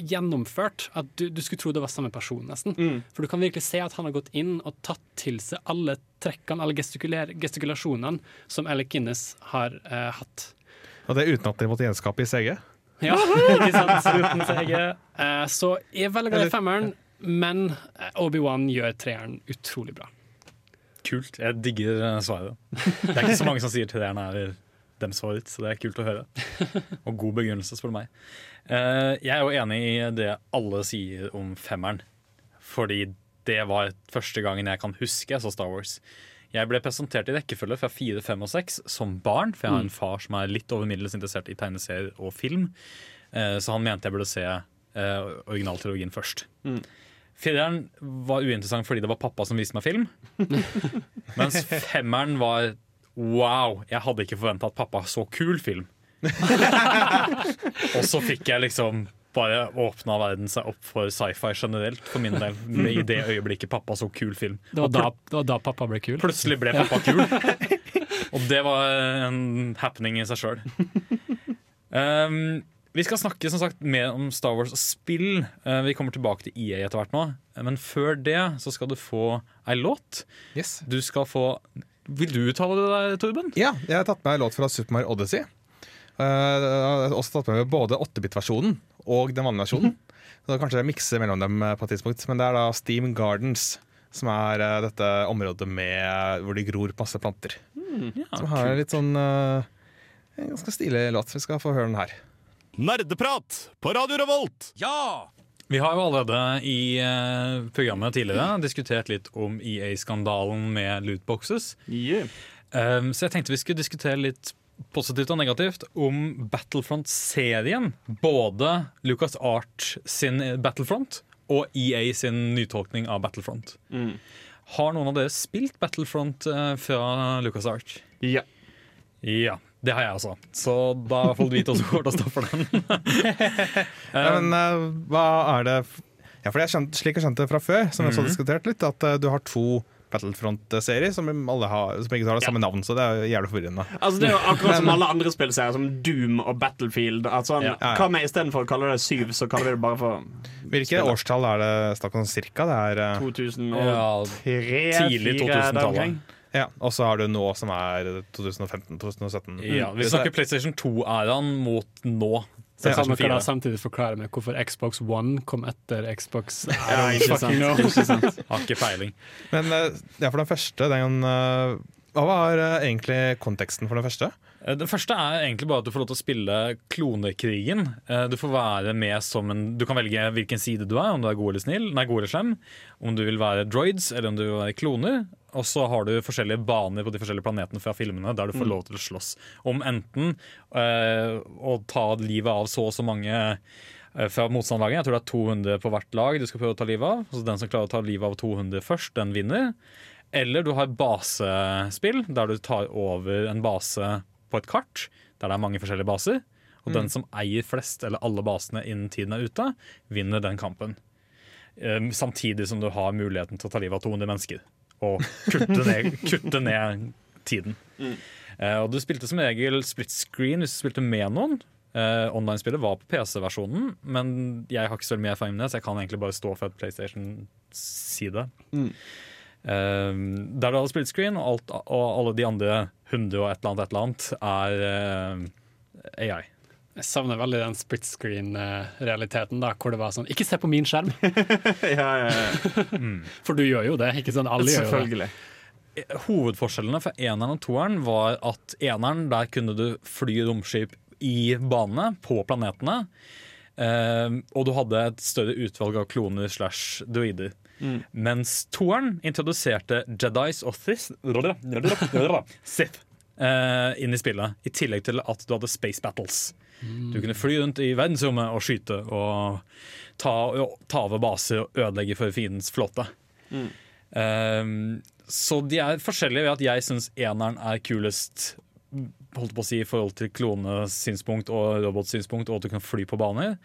gjennomført, at du, du skulle tro det var samme person, nesten. Mm. For du kan virkelig se at han har gått inn og tatt til seg alle trekkene, alle gestikulasjonene som Alec Guinness har eh, hatt. Og det er uten at de måtte gjenskape i CG. Ja, ikke sant? Uten CG. Eh, så jeg er veldig glad i femmeren, men eh, Obi-Wan gjør treeren utrolig bra. Kult. Jeg digger eh, svaret. Det er ikke så mange som sier treeren er dems favoritt, så det er kult å høre. Og god begrunnelse, spør du meg. Eh, Jeg er jo enig i det alle sier om femmeren. fordi det var første gangen jeg kan huske jeg så Star Wars. Jeg ble presentert i rekkefølge fra 4, 5 og 6 som barn, for jeg har en far som er litt over middels interessert i tegneserier og film. Eh, så han mente jeg burde se eh, originaltrilogien først. Mm. Fireren var uinteressant fordi det var pappa som viste meg film. Mens femmeren var wow, jeg hadde ikke forventa at pappa så kul film. og så fikk jeg liksom bare åpna verden seg opp for sci-fi generelt, for min del. I det øyeblikket pappa så kul film. Det var, da, det var da pappa ble kul. Plutselig ble pappa kul. Og det var en happening i seg sjøl. Um, vi skal snakke som sagt mer om Star Wars og spill. Uh, vi kommer tilbake til EA etter hvert nå. Men før det så skal du få ei låt. Yes. Du skal få Vil du uttale det der, Torben? Ja, jeg har tatt med en låt fra Super Mario Odyssey. Uh, jeg har også tatt med både 8-bit-versjonen og den vanlige versjonen. Så kanskje jeg mikser mellom dem eh, på et tidspunkt. Men det er da Steam Gardens, som er uh, dette området med, hvor de gror masse planter. Ja, Som har litt sånn uh, En ganske stilig låt. Vi skal få høre den her. Nerdeprat på Radio Revolt! Ja! Vi har jo allerede i eh, programmet tidligere diskutert litt om EA-skandalen med lootboxes. Yeah. Um, så jeg tenkte vi skulle diskutere litt positivt og negativt om Battlefront-serien. Både Lucas Art sin Battlefront og EA sin nytolkning av Battlefront. Mm. Har noen av dere spilt Battlefront eh, fra Lucas Art? Ja. Ja, det har jeg også. Så da er i hvert fall vi to som kommer til å stå for den. Ja, men uh, hva er det f- ja, for jeg skjønte, Slik jeg skjønte det fra før, som vi også har diskutert litt, at uh, du har to Battlefront-serier som, har, som ikke har det samme navn, så det er jævlig forvirrende. Altså Det er jo akkurat som alle andre spillserier, som Doom og Battlefield. Altså, Ja. Hva med Istedenfor å kalle det syv, så kaller vi det bare for Hvilke Spiller. årstall er det snakk om cirka? Det er, eh, 2003 Ja, tidlig 2000-tallet. ja, og så har du nå som er 2015-2017. Ja, vi snakker PlayStation 2-æraen mot nå. Så kan dere da samtidig forklare meg hvorfor Xbox One kom etter Xbox Ja, ikke sant. Ikke sant. Har ikke peiling. Men eh, ja, for den første, den eh, Hva var eh, egentlig konteksten for den første? Eh, Det første er egentlig bare at du får lov til å spille klonekrigen. Eh, Du får være med som en Du kan velge hvilken side du er, om du er god eller snill, nei, god eller slem. Om du vil være droids, eller om du vil være kloner. Og så har du forskjellige baner på de forskjellige planetene fra filmene der du får lov til å slåss om enten eh, å ta livet av så og så mange fra motstanderlaget. Jeg tror det er 200 på hvert lag du skal prøve å ta livet av. Så den som klarer å ta livet av 200 først, den vinner. Eller du har basespill, der du tar over en base på et kart, der det er mange forskjellige baser. Og den som eier flest eller alle basene innen tiden er ute, vinner den kampen. Um, samtidig som du har muligheten til å ta livet av 200 mennesker. Og kutte ned, kutte ned tiden. Eh, og du spilte som regel split screen hvis du spilte med noen. Uh, Online-spillet var på PC-versjonen, men jeg har ikke så mye erfaring med det, så jeg kan egentlig bare stå for et PlayStation-side. Mm. Eh, der du hadde split screen, og, alt, og alle de andre 100 og et eller annet, et eller annet er eh, AI. Jeg savner veldig den split screen-realiteten, da, hvor det var sånn Ikke se på min skjerm! ja, ja, ja. For du gjør jo det. ikke sånn Alle gjør jo det. Hovedforskjellene fra eneren og toeren var at eneren, der kunne du fly romskip i banene, på planetene. Eh, og du hadde et større utvalg av kloner slash druider. Mens toeren introduserte Jedis og Sith, eh, inn i spillet. I tillegg til at du hadde space battles. Du kunne fly rundt i verdensrommet og skyte og ta, og ta over baser og ødelegge for fiendens flåte. Um, så de er forskjellige ved at jeg syns eneren er kulest holdt på å si i forhold til klonesynspunkt og robotsynspunkt, og at du kan fly på baner.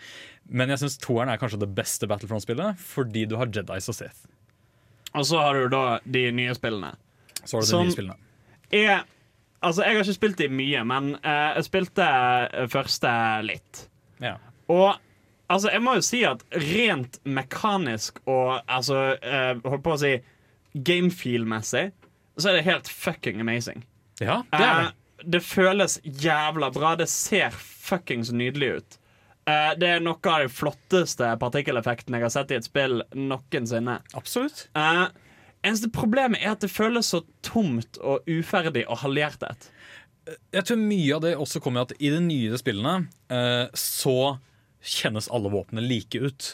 Men jeg syns toeren er kanskje det beste Battlefront-spillet, fordi du har Jedis og Sith. Og så har du da de nye spillene. Så har du de nye spillene. Er, altså, jeg har ikke spilt de mye, men uh, jeg spilte eh, første litt. Ja. Og altså, jeg må jo si at rent mekanisk og altså, uh, holdt på å si gamefeel-messig, så er det helt fucking amazing. ja, det er det. Eh, det føles jævla bra. Det ser fuckings nydelig ut. Uh, det er noe av de flotteste partikkeleffektene jeg har sett i et spill noensinne. Absolutt. uh, eneste problemet er at det føles så tomt og uferdig og halvhjertet. Jeg tror mye av det også kommer at i de nyere spillene uh, så kjennes alle våpnene like ut.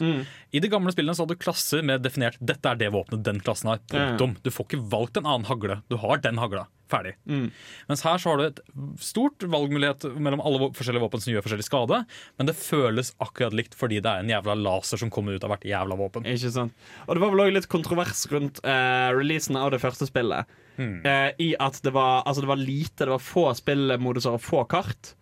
I de gamle spillene så hadde du klasser med definert 'dette er det våpenet den klassen har'. Punktum. Du får ikke valgt en annen hagle. Du har den hagla. Ferdig. Mens her så har du et stort valgmulighet mellom alle forskjellige våpen som gjør forskjellig skade, men det føles akkurat likt fordi det er en jævla laser som kommer ut av hvert jævla våpen. Ikke sant? Og det var vel òg litt kontrovers rundt uh, releasen av det første spillet. Eh, I at det var, altså det var lite, det var få spillmoduser og få kart.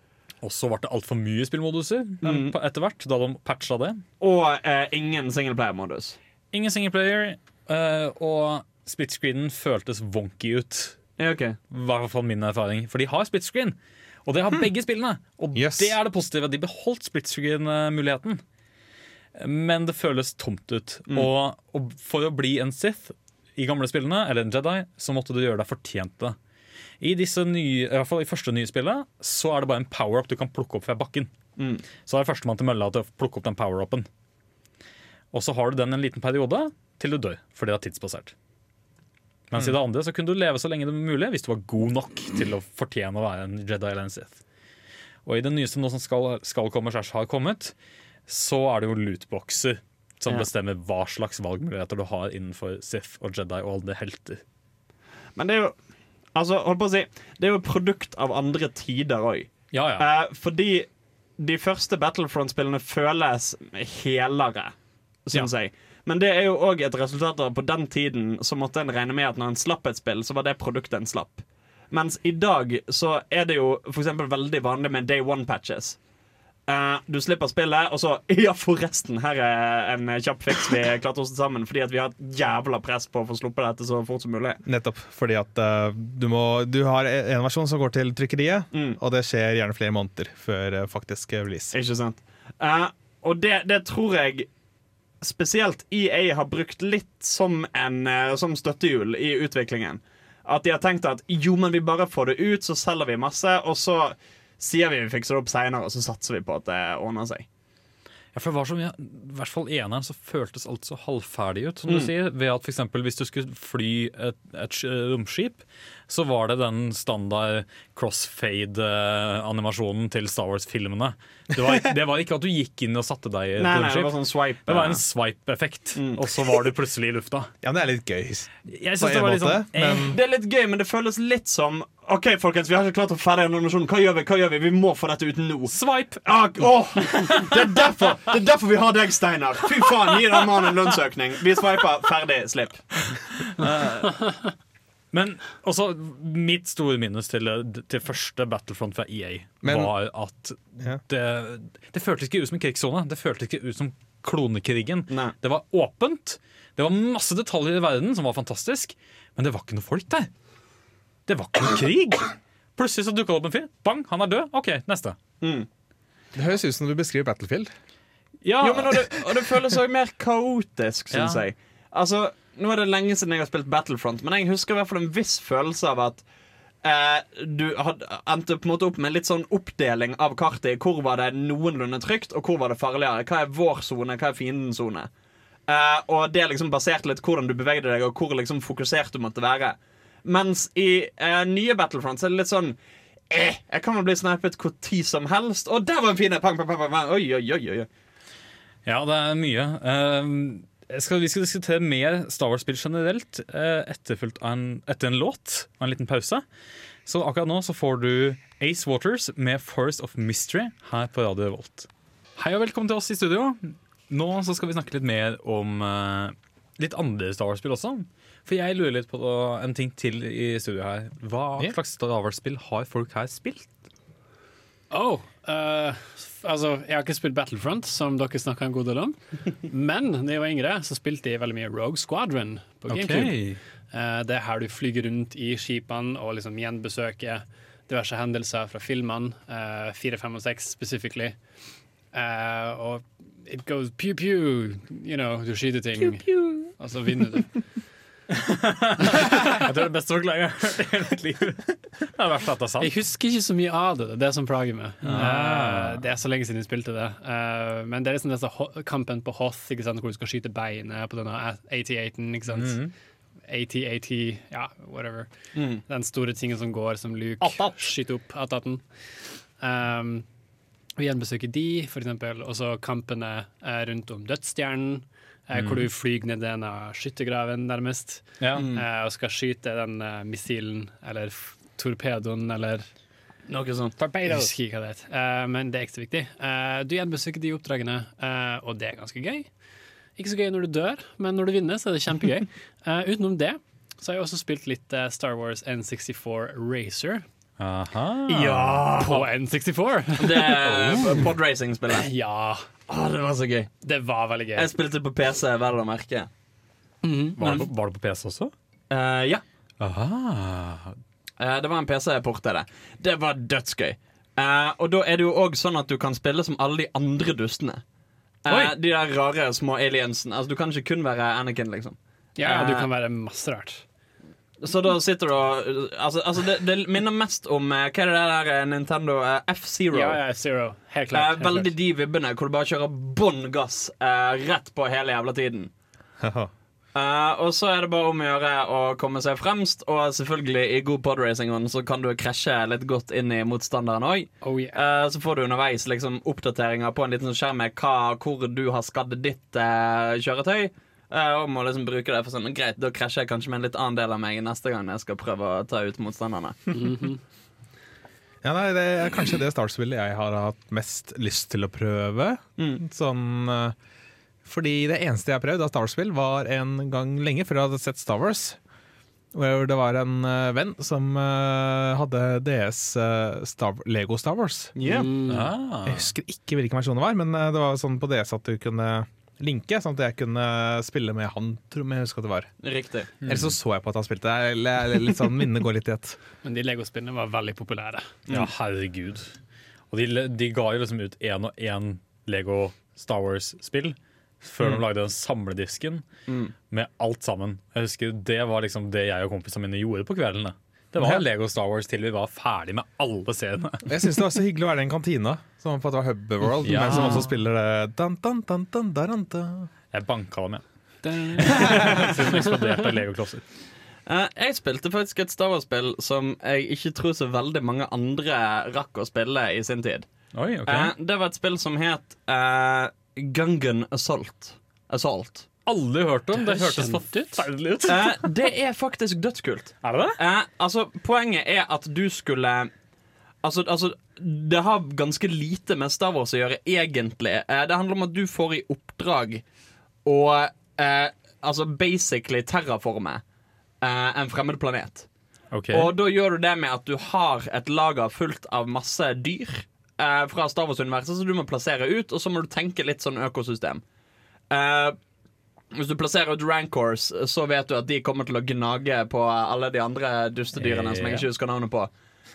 Og så ble det altfor mye spillmoduser Mm. etter hvert, da de patcha det. Og eh, ingen singleplayer-modus. Ingen singleplayer, eh, og split screenen føltes wonky ut. Ja, okay. Hvert fall min erfaring. For de har split screen. Og det har begge spillene. Og Yes. det er det positive. De beholdt split screen-muligheten. Men det føles tomt ut. Og, og for å bli en Sith i gamle spillene, eller en Jedi, så måtte du gjøre deg fortjent det. I disse nye, i hvert fall i første nye spillet så er det bare en power-up du kan plukke opp fra bakken. Så er førstemann til mølla til å plukke opp den power-upen. Og så har du den en liten periode til du dør, for det er tidsbasert. Mens i det andre så kunne du leve så lenge det var mulig hvis du var god nok til å fortjene å være en Jedi eller en Sith. Og i det nyeste nå som skal, skal komme, slash har kommet, så er det jo lootboxer som Ja. bestemmer hva slags valgmuligheter du har innenfor Sith og Jedi og alle helter. Men det er jo Altså, hold på å si Det er jo et produkt av andre tider òg. Ja, ja. Eh, fordi de første Battlefront-spillene føles helere, syns jeg. Men det er jo òg et resultat av på den tiden så måtte en regne med at når en slapp et spill, så var det produktet en slapp. Mens i dag så er det jo eksempel veldig vanlig med day one-patches. Eh, du slipper spillet, og så Ja, forresten, her er en kjapp fiks vi klarte oss sammen fordi at vi har et jævla press på å få sluppet dette så fort som mulig. Nettopp. Fordi at uh, du, må, du har en versjon som går til trykkeriet, Mm. og det skjer gjerne flere måneder før uh, faktisk release. Ikke sant? Og det, det tror jeg spesielt EA har brukt litt som, en, som støttehjul i utviklingen. At de har tenkt at jo, men vi bare får det ut, så selger vi masse, og så sier vi vi fikser det opp seinere, og så satser vi på at det ordner seg. Ja, for det var som, mye, I hvert fall eneren så føltes alt så halvferdig ut. som Mm. du sier, ved at eksempel, Hvis du skulle fly et, et romskip, så var det den standard crossfade-animasjonen til Star Wars-filmene. Det, det var ikke at du gikk inn og satte deg i et nei, det var sånn swipe. Det var en swipe-effekt, Mm. og så var du plutselig i lufta. Ja, men det er litt gøy. Jeg synes det var litt sånn, eh, men Det er litt gøy, men det føles litt som OK, folkens, vi har ikke klart å ferdig animasjonen. Hva gjør vi? Hva gjør vi? Vi må få dette ut nå. Swipe! Ah, oh. det, er derfor, det er derfor vi har deg, Steinar. Fy faen, gi den mannen en lønnsøkning. Vi sveiper. Ferdig. Slipp. Men også mitt store minus til, til første Battlefront fra EA Men- var at Ja. det, det føltes ikke ut som en krigssone. Det føltes ikke ut som klonekrigen. Nei. Det var åpent. Det var masse detaljer i verden som var fantastisk, men det var ikke noe folk der. Det var ikke noe krig. Plutselig så dukka det opp en fyr. Bang, han er død. OK, neste. Det høres ut som du beskriver Battlefield. Ja, Jo, men og det, og det føles òg mer kaotisk, syns Ja. jeg. Altså, Nå er det lenge siden jeg har spilt Battlefront, men jeg husker i hvert fall en viss følelse av at eh, du had, endte på en måte opp med litt sånn oppdeling av kartet. Hvor var det noenlunde trygt, og hvor var det farligere? Hva er vår sone, hva er fiendens sone? Eh, og det liksom baserte litt hvordan du bevegde deg, og hvor liksom fokusert du måtte være. Mens i eh, nye Battlefront så er det litt sånn eh, Jeg kan vel bli snipet hvor tid som helst. Og der var en fin. Oi, oi, oi, oi. ja, det er mye. Jeg skal, vi skal diskutere mer Star Wars-spill generelt eh, etterfulgt etter en låt og en liten pause. Så akkurat nå så får du Ace Waters med 'Forest of Mystery' her på Radio Volt. Hei og velkommen til oss i studio. Nå så skal vi snakke litt mer om eh, litt andre Star Wars-spill også. For jeg lurer litt på en ting til i studio her. Hva slags Star Wars-spill har folk her spilt? Oh, uh, altså, jeg har ikke spilt Battlefront, som dere snakka en god del om. Men da jeg var yngre, så spilte jeg veldig mye Rogue Squadron på GameCube. Eh, det er her du flyger rundt i skipene og liksom gjenbesøker diverse hendelser fra filmene. Uh, 4, 5 og 6 specifically. Uh, og it goes pew pew, you know, du skyter ting, og så vinner du. Jeg tror det er beste forklaringen jeg har hørt i hele mitt liv. Det har vært at det er sant. Jeg husker ikke så mye av det. Det er det som plager meg. Ah. Det er så lenge siden jeg spilte det. Eh, men det er liksom denne kampen på Hoth, ikke sant, hvor du skal skyte beinet på denne AT-8-en. ikke sant? Mhm. AT-AT, ja, whatever. Mm. Den store tingen som går, som Luke Atat. skyter opp. Ataten. Um, vi gjenbesøker de, for eksempel. Og så kampene eh, rundt om dødsstjernen, eh, hvor du flyr ned denne skyttergraven, nærmest, Ja. eh, og skal skyte den eh, missilen, eller f- torpedoen, eller Noe sånt. Jeg husker ikke hva det heter, eh, men det er ikke så viktig. Eh, du gjenbesøker de oppdragene, eh, og det er ganske gøy. Ikke så gøy når du dør, men når du vinner, så er det kjempegøy. Eh, utenom det så har jeg også spilt litt eh, Star Wars N64 Racer Aha. Ja! på N64. Det er podracing-spillet. ja, Å, det var så gøy. det var veldig gøy. Jeg spilte på PC, vel å merke. Var, det på, var det på PC også? Uh, ja. Aha. Uh, det var en PC-port til det. Det var dødsgøy. Uh, og da er det jo òg sånn at du kan spille som alle de andre dustene. Eh, de der rare små aliensene. Altså, du kan ikke kun være Anakin, liksom. Ja, du kan være masse rart. Så da sitter du og Altså, altså det, det minner mest om eh, Hva er det der eh, Nintendo eh, F-Zero? Ja, ja, Zero. Helt Eh, klart. helt veldig klart. de vibbene hvor du bare kjører bånn gass eh, rett på hele jævla tiden. Eh, og så er det bare om å gjøre å komme seg fremst, og selvfølgelig i god podracing så kan du krasje litt godt inn i motstanderen òg. Oh, yeah. så får du underveis liksom oppdateringer på en liten skjerm med hva, hvor du har skadd ditt eh, kjøretøy. Eh, og må liksom bruke det for sånn Greit, da krasjer jeg kanskje med en litt annen del av meg neste gang jeg skal prøve å ta ut motstanderne. Ja, nei, det er kanskje det startspillet jeg har hatt mest lyst til å prøve. Mm. Sånn eh, Fordi det eneste jeg har prøvd av Starspill, var en gang lenge før jeg hadde sett Star Wars. Hvor det var en eh, venn som eh, hadde DS Star, Lego Star Wars. Mm. Ah. Jeg husker ikke hvilken versjon det var, men det var sånn på DS at du kunne linke, sånn at jeg kunne spille med han, tror jeg jeg husker at det var. Riktig. Eller så så jeg på at han spilte. Det er litt sånn, Minnene går litt i ett. Men de Lego-spillene var veldig populære. Ja, herregud. Og de, de ga jo liksom ut én og én Lego Star Wars-spill før de lagde den samledisken Mm. med alt sammen. Jeg husker Det var liksom det jeg og kompisene mine gjorde på kveldene. Det var Lego Star Wars til vi var ferdig med alle seriene. Jeg syns det var så hyggelig å være i en kantina, som på at det var Hub World, Ja. men som også spiller det dan, dan, dan, dan, dan, dan. Jeg banka dem, jeg. Siden de eksploderte Lego-klosser. Eh, jeg spilte faktisk et Star Wars-spill som jeg ikke tror så veldig mange andre rakk å spille i sin tid. Oi, okay. Eh, det var et spill som het uh, Gungan Assault. Assault. Aldri hørt om. Det Det hørtes forferdelig ut. Eh, det er faktisk dødskult. Er det det? Eh, altså, poenget er at du skulle Altså, altså Det har ganske lite med Star Wars å gjøre, egentlig. Eh, det handler om at du får i oppdrag å eh, Altså basically terraforme eh, en fremmed planet. Okay. Og da gjør du det med at du har et lager fullt av masse dyr eh, fra Star Wars-universet som du må plassere ut, og så må du tenke litt sånn økosystem. Eh, hvis du plasserer ut rancors, så vet du at de kommer til å gnage på alle de andre dustedyrene som jeg ikke husker navnet på.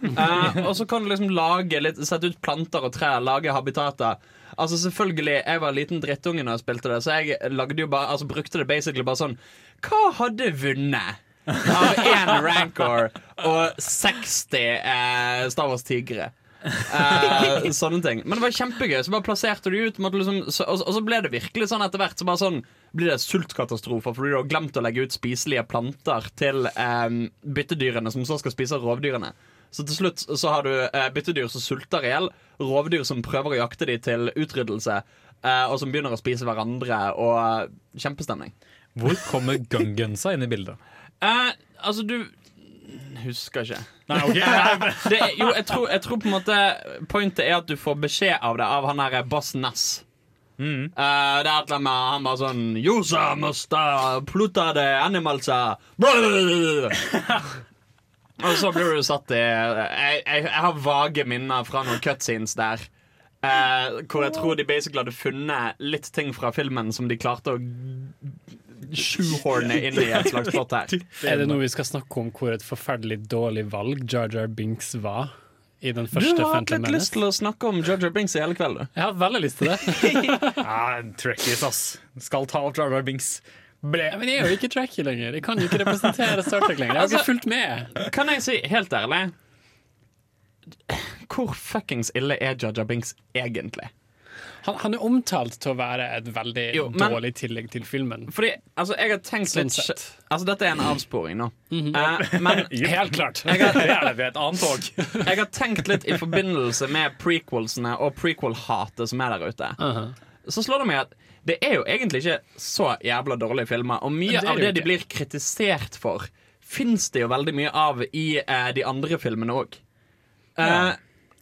Uh, og så kan du liksom lage litt, sette ut planter og trær, lage habitater. Altså selvfølgelig, Jeg var liten drittunge når jeg spilte det, så jeg lagde jo bare, altså brukte det basically bare sånn Hva hadde vunnet? Av én rancor og 60 eh, Star Wars-tigre. Eh, sånne ting. Men det var kjempegøy. Så bare plasserte du ut. Liksom, så, og, og så ble det virkelig sånn etter hvert. Så bare sånn blir det sultkatastrofer fordi du har glemt å legge ut spiselige planter til eh, byttedyrene, som så skal spise rovdyrene. Så til slutt så har du eh, byttedyr som sulter i hjel, rovdyr som prøver å jakte dem til utryddelse, eh, og som begynner å spise hverandre, og eh, kjempestemning. Hvor kommer gungunsa inn i bildet? Eh, altså, du Husker ikke. Nei, ok Det jo, jeg tror, jeg tror på en måte Pointet er at du får beskjed av det av han her Boss Nass. Mm. Eh, det er et eller annet med Han bare sånn Yosa musta pluta de animalsa Og så blir du satt i jeg, jeg, jeg har vage minner fra noen cutscenes der. Uh, hvor jeg tror de basically hadde funnet litt ting fra filmen som de klarte å shoehorne inn i et slags plott her. Er det noe vi skal snakke om hvor et forferdelig dårlig valg Jar Jar Binks var i den Du har hatt Phantom litt lyst til å snakke om Jar Binks i hele kveld, du. Jeg har veldig lyst til det. Ja, Trekkies, ass. Skal ta opp Jar Binks. Ble. Men jeg er jo ikke tracky lenger. Jeg kan jo ikke representere Star Trek lenger. Jeg har Altså- ikke fulgt med. Kan jeg si helt ærlig Hvor fuckings ille er Jar Binks egentlig? Han, han er omtalt til å være et veldig Jo, men- dårlig tillegg til filmen. Fordi, altså, jeg har tenkt Sånn litt sett. Altså, dette er en avsporing nå. eh, men Helt klart. Det er det ved et annet tog. jeg har tenkt litt i forbindelse med prequelsene og prequel-hatet som er der ute. Uh-huh. Så slår det meg at det er jo egentlig ikke så jævla dårlige filmer. Og mye Det er av det de blir kritisert for, fins det jo veldig mye av i uh, de andre filmene òg.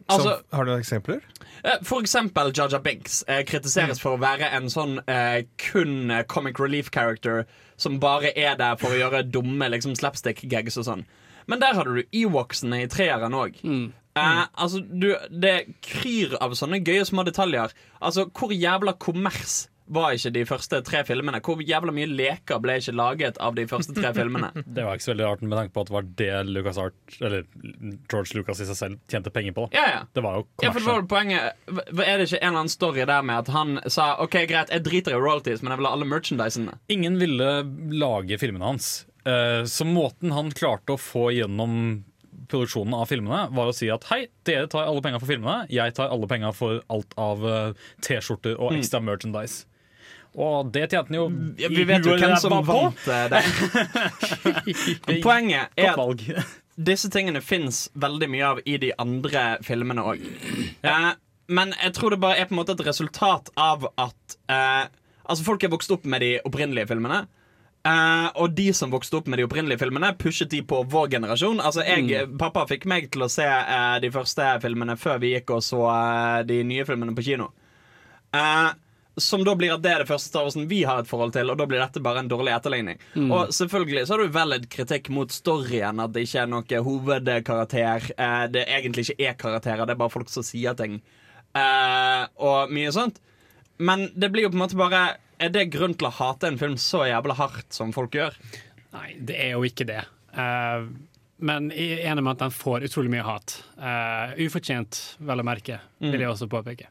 Altså, Så, har du noen eksempler? Eh, For eksempel Jaja Binks eh, kritiseres for å være en sånn eh, kun eh, comic relief character som bare er der for å gjøre dumme liksom, slapstick-gags og sånn. Men der hadde du Ewoksene i treeren òg. Eh, altså, du, det kryr av sånne gøye små detaljer. Altså, hvor jævla kommers var ikke de første tre filmene? Hvor jævla mye leker ble ikke laget av de første tre filmene? Det var ikke så veldig rart med tanke på at det var det Lucas Art, eller George Lucas i seg selv tjente penger på. Ja, ja. Det var jo Ja, for det var poenget Er det ikke en eller annen story der med at han sa OK, greit, jeg driter i royalties, men jeg vil ha alle merchandisene? Ingen ville lage filmene hans. Eh, Så måten han klarte å få gjennom produksjonen av filmene, var å si at hei, dere tar alle penga for filmene, jeg tar alle penga for alt av eh, T-skjorter og ekstra merchandise. Og det tjente han jo Ja, vi vet jo hvem som vant eh, det. Poenget er at disse tingene fins veldig mye av i de andre filmene òg. men jeg tror det bare er på en måte et resultat av at eh, Altså folk er vokst opp med de opprinnelige filmene. Eh, og de som vokste opp med de opprinnelige filmene, pushet de på vår generasjon. Altså jeg, Pappa fikk meg til å se eh, de første filmene før vi gikk og så eh, de nye filmene på kino. Eh, som da blir at det er det første Star Warsen vi har et forhold til, og da blir dette bare en dårlig etterligning. Og selvfølgelig så har du valid kritikk mot storyen, at det ikke er noe hovedkarakter. Eh, det egentlig ikke er karakterer, det er bare folk som sier ting. Eh, og mye sånt. Men det blir jo på en måte bare Er det grunn til å hate en film så jævla hardt som folk gjør? Nei, det er jo ikke det. Uh, men jeg er enig med at den får utrolig mye hat. Uh, ufortjent, vel å merke, vil jeg også påpeke.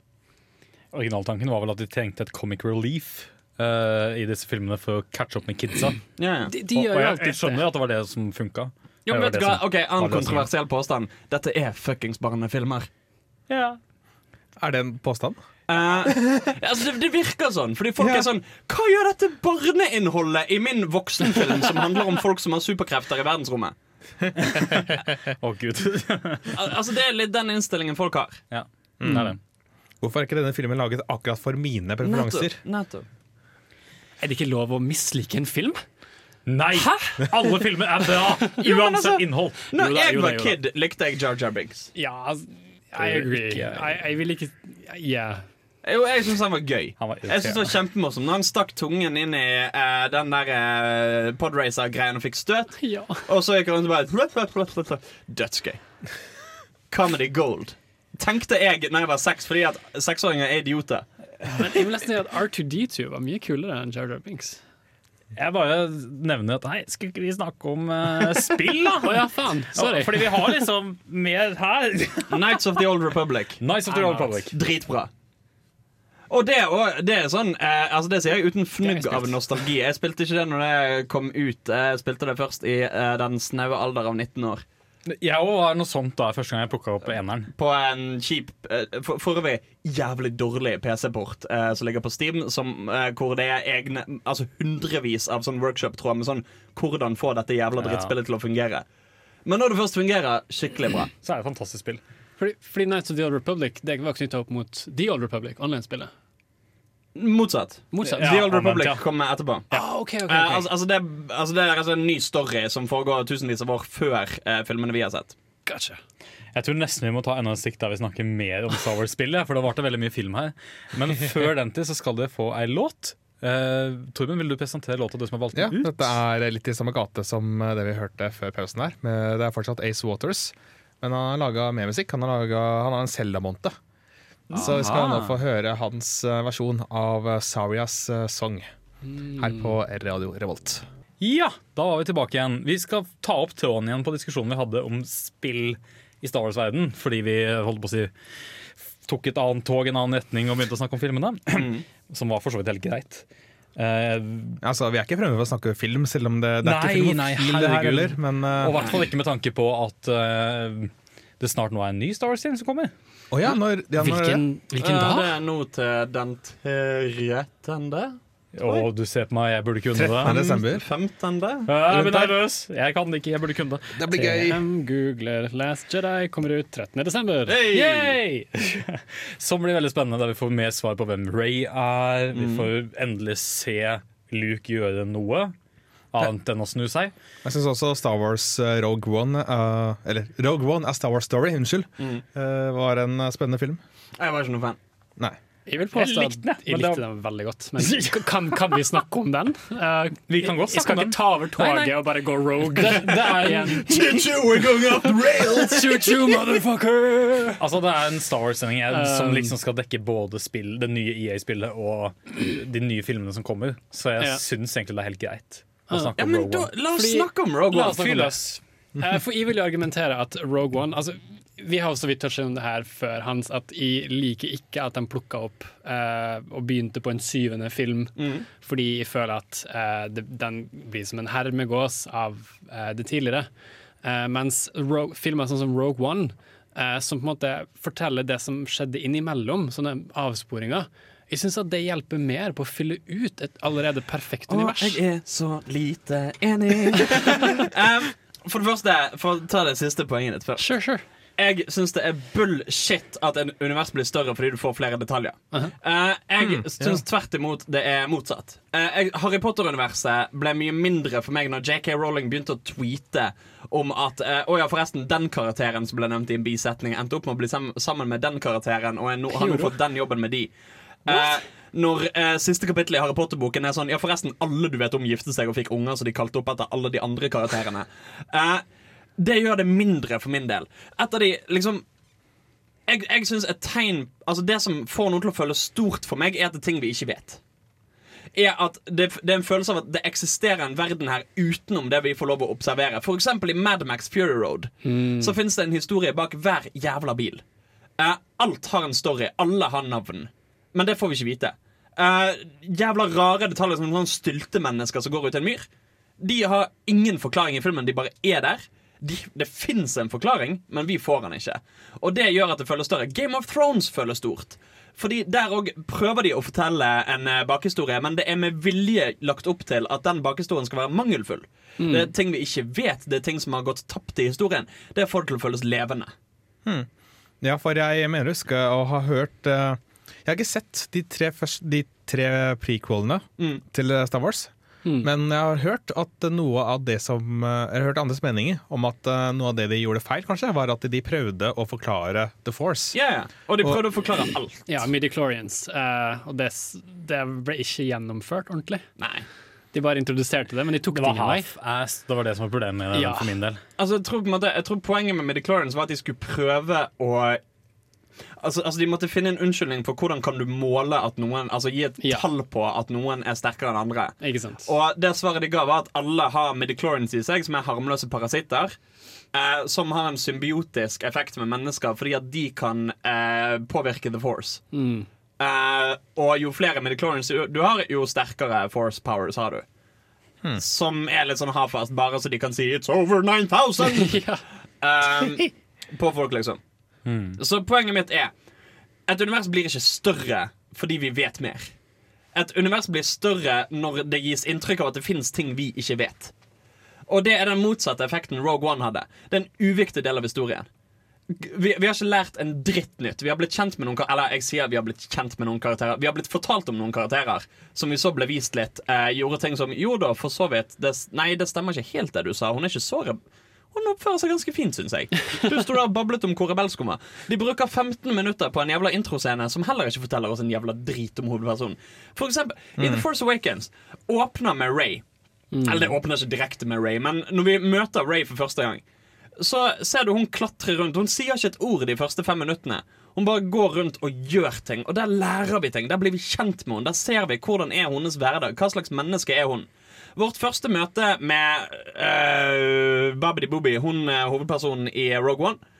Originaltanken var vel at de trengte et comic relief Uh, i disse filmene for å catche opp med kidsa. Ja, ja. De, de og, gjør og jeg, jeg skjønner at det var det som funka. Jo, men vet du hva? Ok, Annen kontroversiell påstand. Dette er fuckings barnefilmer. Er det en påstand? Uh, altså det, det virker sånn, fordi folk Ja. er sånn Hva gjør dette barneinnholdet i min voksenfilm som handler om folk som har superkrefter i verdensrommet? Å, gud. Al altså Det er litt den innstillingen folk har. ja, det er det. Hvorfor er ikke denne filmen laget akkurat for mine preferanser? Nettopp. Er det ikke lov å mislike en film? Nei! Hæ? Alle filmer er bra, Jo, uansett altså- innhold. Når Jo da, jeg jo var jo kid, likte jeg Jar Jar Binks. Ja, altså, I agree. Ikke- Jeg, jeg vil ikke Ja. Jo, jeg syns han var gøy. Han var Jeg synes det var kjempemorsom Når han stakk tungen inn i uh, den der uh, podracer-greien og fikk støt. ja. Og så gikk han rundt og bare Dødsgøy. Comedy gold. Tenkte jeg når jeg var seks, fordi at seksåringer er idioter. Men jeg vil nesten si at R2D2 var mye kulere enn Jar Jar Binks. Jeg bare nevner at nei, skal ikke vi snakke om uh, spill, da? oh, ja, faen. Sorry. Fordi vi har liksom mer her. Knights of the Old Republic. Nights of the Old Republic. Dritbra. Og det, og det er sånn eh, Altså det sier jeg uten fnugg jeg av nostalgi. Jeg spilte ikke det når det kom ut. Jeg spilte det først i eh, den snaue alder av 19 år. Jeg òg var noe sånt da første gang jeg plukka opp eneren. På en kjip eh, For for øvrig jævlig dårlig PC-port eh, som ligger på Steam, som, eh, hvor det er egne Altså hundrevis av sånn workshop-tråd med sånn Hvordan få dette jævla Ja. drittspillet til å fungere. Men når det først fungerer, skikkelig bra. Så er det et fantastisk spill. Fordi, fordi Nights of the Old Republic Det var knytta opp mot The Old Republic, online-spillet. Motsatt. Motsatt. Ja, The Old Republic ja. kommer etterpå. Ah, okay, okay, okay. Eh, altså, altså, det, altså, det er altså en ny story som foregår tusenvis av år før eh, filmene vi har sett. Gotcha. Jeg tror nesten vi må ta enda en stikk der vi snakker mer om Star Wars-spillet. For det varte veldig mye film her. Men før den tid så skal dere få ei låt. Uh, Torben, vil du presentere låta du som har valgt Ja, ut? dette er litt i samme gate som det vi hørte før pausen her. Men det er fortsatt Ace Waters, men han har laga mer musikk. Han har, laget, han har en Zelda-måned. Så vi skal nå få høre hans eh, versjon av eh, Sarias sang Song her på Radio Revolt. Ja, da var vi tilbake igjen. Vi skal ta opp tråden igjen på diskusjonen vi hadde om spill i Star Wars-verden. Fordi vi holdt på å si tok et annet tog, en annen retning og begynte å snakke om filmene. Som var for så vidt helt greit. Uh, Altså, Vi er ikke fremme for å snakke film, selv om det, det er Nei, ikke film det her heller. Men uh, og i hvert fall ikke med tanke på at uh, det snart nå er en ny Star Wars-film som kommer. Å ja, når, ja, når Hvilken, hvilken da? Det er nå til den trettende? oh, du ser på meg, jeg burde kunne 13. det. desember. Femtende? Jeg blir nervøs. Jeg kan det ikke, jeg burde kunne det. Det blir gøy. TM googler Last Jedi kommer ut 13. desember. Hey! Yay! Som blir veldig spennende, der vi får mer svar på hvem Ray er. Vi får endelig se Luke gjøre noe annet enn å snu seg. Jeg syns også Star Wars eh, Rogue One uh, Eller Rogue One er Star Wars Story, unnskyld, eh, var en spennende film. Jeg var ikke noen fan. Nei. Jeg vil påstå Jeg likte den, jeg likte den veldig godt. Men kan, kan vi snakke om den? Uh, Vi kan godt jeg snakke skal om den. ikke ta over toget Nei, nei. og bare gå rogue. Det er en Choo-choo, we're going up the rails! Choo-choo, motherfucker! Altså, det er en Star Wars-sending um, som liksom skal dekke både spill, det nye EA-spillet og de nye filmene som kommer. Så jeg Ja. syns egentlig det er helt greit Ja, men da, la oss Fordi- snakke om Rogue One! One. oss. Eh, For jeg vil jo argumentere at Rogue One altså, Vi har jo så vidt touchet om det her før, Hans, at jeg liker ikke at de plukka opp eh, og begynte på en syvende film, fordi jeg føler at eh, det, den blir som en hermegås av eh, det tidligere. Eh, mens Rogue, filmer sånn som Rogue One, eh, som på en måte forteller det som skjedde innimellom, sånne avsporinger, jeg syns at det hjelper mer på å fylle ut et allerede perfekt Å, univers. jeg er så lite enig. um, for det første, for å ta det siste poenget ditt først. Sure, sure. Jeg syns det er bullshit at en univers blir større fordi du får flere detaljer. Uh-huh. uh, jeg syns tvert imot det er motsatt. Uh, jeg, Harry Potter-universet ble mye mindre for meg når JK Rowling begynte å tweete om at eh, Å ja, forresten, den karakteren som ble nevnt i en bisetning, endte opp med å bli sammen med den karakteren, og nå- har nå fått den jobben med de. Eh, når eh, siste kapittel i Harry Potter-boken er sånn Ja, forresten, alle du vet om giftet seg og fikk unger, så de kalte opp etter alle de andre karakterene. Eh, det gjør det mindre for min del. Et av de liksom Jeg, jeg synes et tegn Altså Det som får noe til å føles stort for meg, er at det er ting vi ikke vet. Er at det, det er en følelse av at det eksisterer en verden her utenom det vi får lov å observere. Eksempel i Mad Max Fury Road Så finnes det en historie bak hver jævla bil. Eh, alt har en story. Alle har navn. Men det får vi ikke vite. Uh, jævla rare detaljer som noen styltemennesker som går ut i en myr. De har ingen forklaring i filmen, de bare er der. De, det fins en forklaring, men vi får den ikke. Og det gjør at det føles større. Game of Thrones føles stort. Fordi Der òg prøver de å fortelle en eh, bakhistorie, men det er med vilje lagt opp til at den bakhistorien skal være mangelfull. Det er ting vi ikke vet, det er ting som har gått tapt i historien. Det får det til å føles levende. Ja, for jeg mener å huske å ha hørt eh, Jeg har ikke sett de tre, første, de tre prequelene Mm. til eh, Star Wars. Men jeg har hørt at noe av det som eh, Jeg har hørt andres meninger om at eh, noe av det de gjorde feil, kanskje, var at de prøvde å forklare The Force. Ja, yeah. Og de prøvde å forklare alt. Ja, Midichlorians. Uh, og det, det ble ikke gjennomført ordentlig. Nei. De bare introduserte det, men de tok Det det var ingen vei. Det var det som var problemet Ja. for min del. Altså, jeg, tror, på en måte, jeg tror poenget med Midichlorians var at de skulle prøve å Altså, altså De måtte finne en unnskyldning for hvordan kan du måle at noen Altså gi et Ja. tall på at noen er sterkere enn andre. Ikke sant? Og det svaret de ga, var at alle har midichlorians i seg, som er harmløse parasitter. Eh, som har en symbiotisk effekt med mennesker fordi at de kan eh, påvirke the force. Mm. Eh, og jo flere midichlorians du, har, jo sterkere force powers har du. Som er litt sånn hardfast, bare så de kan si 'it's over 9000'. ja. Eh, på folk, liksom. Så poenget mitt er Et univers blir ikke større fordi vi vet mer. Et univers blir større når det gis inntrykk av at det fins ting vi ikke vet. Og det er den motsatte effekten Rogue One hadde. Det er en uviktig del av historien. Vi, vi har ikke lært en dritt nytt. Vi har blitt kjent med noen Eller jeg sier vi har blitt kjent med noen karakterer Vi har blitt fortalt om noen karakterer som vi så ble vist litt. Eh, gjorde ting som Jo da, for så vidt. Det, nei, det stemmer ikke helt det du sa. Hun er ikke så Hun oppfører seg ganske fint, syns jeg. Du sto der og bablet om hvor rebelsk hun var. De bruker 15 minutter på en jævla introscene som heller ikke forteller oss en jævla drit om hovedpersonen. For eksempel, i The Force Awakens åpner med Ray. Eller det åpner ikke direkte med Ray, men når vi møter Ray for første gang, så ser du hun klatre rundt. Hun sier ikke et ord de første fem minuttene. Hun bare går rundt og gjør ting, og der lærer vi ting. Der blir vi kjent med henne. Der ser vi hvordan er hennes hverdag. Hva slags menneske er hun? Vårt første møte med uh, Babidi Booby, hun er hovedpersonen i Rogue One.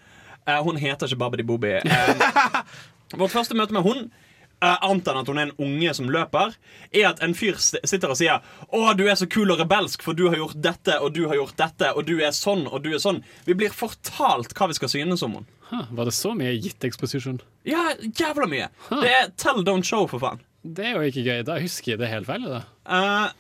Uh, hun heter ikke Babidi Booby. Uh, vårt første møte med hun Uh, annet enn at hun er en unge som løper, er at en fyr sitter og sier 'Å, du er så kul og rebelsk, for du har gjort dette, og du har gjort dette, og du er sånn, og du er sånn'. Vi blir fortalt hva vi skal synes om henne. Huh, var det så mye gitt exposition? Ja, jævla mye. Det er tell, don't show, for faen. Det er jo ikke gøy. Da husker jeg det helt feil. da Eh,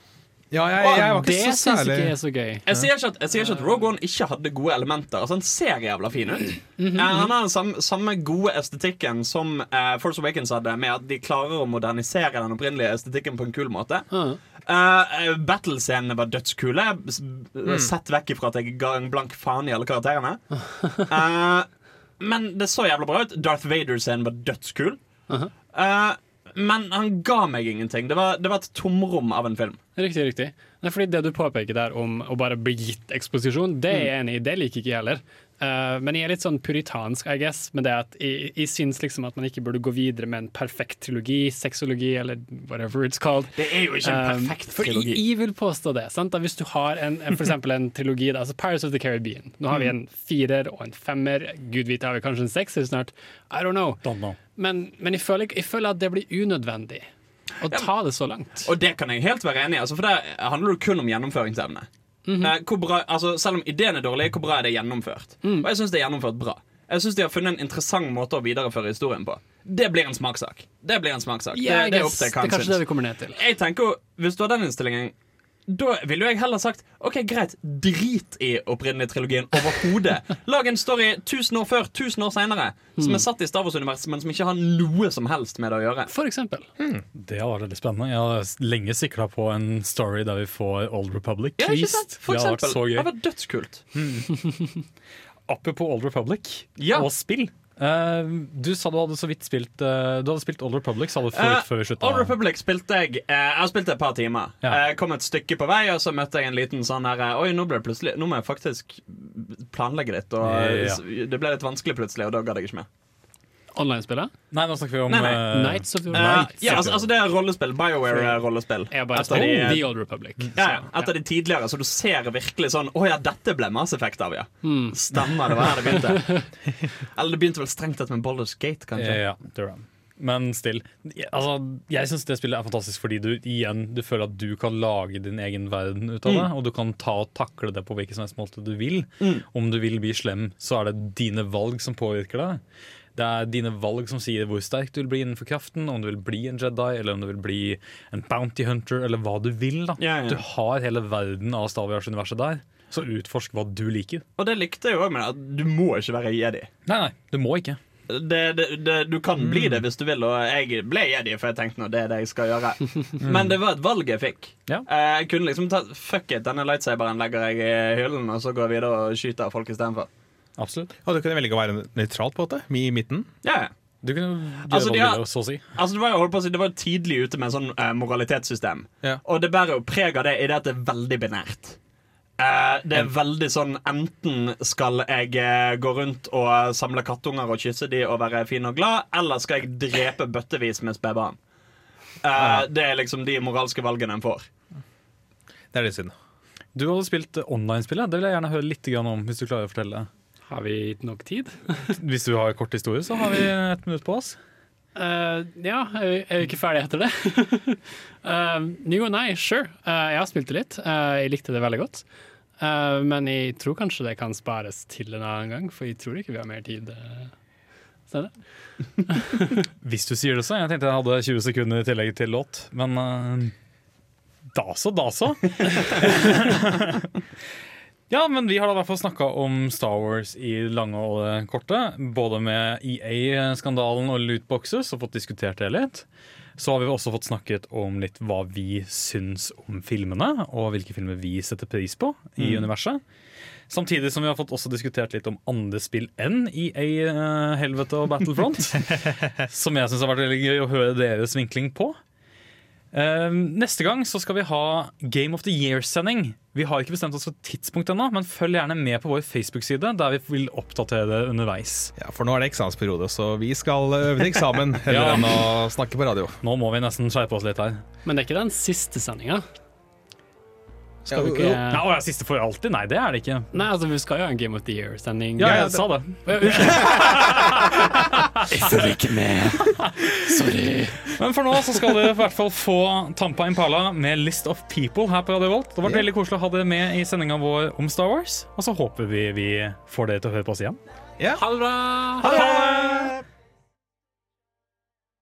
Ja, jeg, jeg var Det ikke så syns særlig ikke er så gøy. Jeg sier ikke at, jeg sier ikke at Rogue One ikke hadde gode elementer. Altså Han ser jævla fin ut. Eh, han har den samme, samme gode estetikken som eh, Force Awakens hadde, med at de klarer å modernisere den opprinnelige estetikken på en kul måte. Uh. Uh, Battlescenene var dødskule. Mm. Sett vekk ifra at jeg ga en blank faen i alle karakterene. Uh, men det så jævla bra ut. Darth Vader-scenen var dødskul. Eh, men han ga meg ingenting. Det var, det var et tomrom av en film. Riktig, riktig. Nei, fordi Det du påpeker der om å bare bli gitt eksposisjon, det er jeg enig i. Det liker ikke jeg heller. Eh, men jeg er litt sånn puritansk, I guess, med det at jeg, jeg syns liksom at man ikke burde gå videre med en perfekt trilogi, sexologi eller whatever it's called. Det er jo ikke en Um, perfekt for trilogi. Jeg, jeg vil påstå det. Sant? Da hvis du har en, en, for eksempel en trilogi, da, altså Pirates of the Caribbean. Nå har vi en firer og en femmer. Gud vite har vi kanskje en sekser snart. I don't know. Don't know. Men, men jeg, føler, jeg føler at det blir unødvendig å ta det så langt. Og det kan jeg helt være enig i, altså, for det handler jo kun om gjennomføringsevne. Eh, hvor bra, altså, selv om ideen er dårlig, hvor bra er det gjennomført? Og jeg syns det er gjennomført bra. Jeg syns de har funnet en interessant måte å videreføre historien på. Det blir en smakssak. Det blir en smakssak. yeah, det, det er det er kanskje det syns. vi kommer ned til. Jeg tenker Hvis du har den innstillingen, da ville jo jeg heller sagt OK, greit, drit i opprinnelig trilogien overhodet. Lag en story 1000 år før, 1000 år seinere, som er satt i Star Wars-universet, men som ikke har noe som helst med det å gjøre. For eksempel. Det hadde vært veldig spennende. Jeg har lenge sikra på en story der vi får Old Republic. Ja, ikke sant? For det hadde vært eksempel. gøy. Det hadde vært dødskult. Apropos Old Republic Ja. og spill. Eh, du sa du hadde så vidt spilt uh, Du hadde spilt Old Republic, sa du før, uh, før vi slutta. Old Republic spilte jeg Jeg spilte et par timer. Ja. Jeg kom et stykke på vei, og så møtte jeg en liten sånn her Oi, nå ble det plutselig Nå må jeg faktisk planlegge litt. Og Ja. det ble litt vanskelig plutselig, og da gadd jeg ikke mer. Online-spillet. Nei, nå snakker vi om Nei, nei. eh, Nights of the Eh, Night. ja, altså, altså Det er rollespill. BioWare-rollespill. Jeg har bare Et av de, oh, The Old Republic. ja, ja, etter de tidligere, så du ser virkelig sånn Å ja, dette ble Mass Effect av, ja. Stemmer, det var her det begynte. Eller det begynte vel strengt tatt med Baldur's Gate, kanskje. Ja, det det. Men still. Altså, jeg syns det spillet er fantastisk fordi du igjen du føler at du kan lage din egen verden ut av det. Og du kan ta og takle det på hvilken som helst måte du vil. Om du vil bli slem, så er det dine valg som påvirker deg. Det er dine valg som sier hvor sterk du vil bli innenfor kraften, om du vil bli en Jedi, eller om du vil bli en bounty hunter, eller hva du vil. da Ja, ja. Du har hele verden av Star Wars-universet der, så utforsk hva du liker. Og det likte jeg òg med at du må ikke være jedi. Nei, nei, du må ikke. det, det, det, du kan bli det hvis du vil, og jeg ble jedi, for jeg tenkte nå det er det jeg skal gjøre. Men det var et valg jeg fikk. Ja. Eh, Jeg kunne liksom ta Fuck it, denne lightsaberen legger jeg i hyllen, og så går jeg videre og skyter folk istedenfor. Absolutt. Og du kunne velge å være nøytralt på det, i midten. Ja, ja. Du kunne gjøre Altså, hva de du har- så å si. Altså, det var jo holdt på å si Det var tidlig ute med sånn uh, moralitetssystem. Ja. Og det bærer jo preg av det i det at det er veldig binært. Uh, det er veldig sånn Enten skal jeg uh, gå rundt og samle kattunger og kysse de og være fin og glad, eller skal jeg drepe bøttevis med spedbarn. Eh, det er liksom de moralske valgene en får. Det er litt synd. Du hadde spilt online-spillet. Det vil jeg gjerne høre litt om. Hvis du klarer å fortelle Har vi nok tid? Hvis du har kort historie, så har vi et minutt på oss. Uh, ja, jeg er jo ikke ferdig etter det. uh, jo, nei, sure. Uh, jeg har spilt det litt. Eh, jeg likte det veldig godt. Men jeg tror kanskje det kan spares til en annen gang, for jeg tror ikke vi har mer tid. Hvis du sier det så. Jeg tenkte jeg hadde 20 sekunder i tillegg til låt, men da så, da så. Ja, men vi har da i hvert fall snakka om Star Wars i lange og det korte. Både med EA-skandalen og lootboxes, og fått diskutert det litt. Så har vi også fått snakket om litt hva vi syns om filmene, og hvilke filmer vi setter pris på i universet. Samtidig som vi har fått også diskutert litt om andre spill enn EA, eh, Helvete og Battlefront. som jeg syns har vært veldig gøy å høre deres vinkling på. Eh, neste gang så skal vi ha Game of the Year-sending. Vi har ikke bestemt oss for tidspunkt ennå, men følg gjerne med på vår Facebook-side, der vi vil oppdatere det underveis. Ja, For nå er det eksamensperiode, så vi skal øve til eksamen heller Ja. enn å snakke på radio. Nå må vi nesten skjerpe oss litt her. men det er ikke den siste sendinga. Skal vi ikke. Nei, å, siste for alltid? Nei, det er det ikke. Nei, altså, vi skal jo ha en Game of the Year-sending. Ja, ja, jeg sa det. Jeg følger ikke med. Sorry. Men for nå så skal dere i hvert fall få Tampa Impala med List of People her på Radio Volt. Det var veldig koselig å ha dere med i sendinga vår om Star Wars. Og så håper vi vi får dere til å høre på oss igjen. Ja. Ha det bra. Ha det!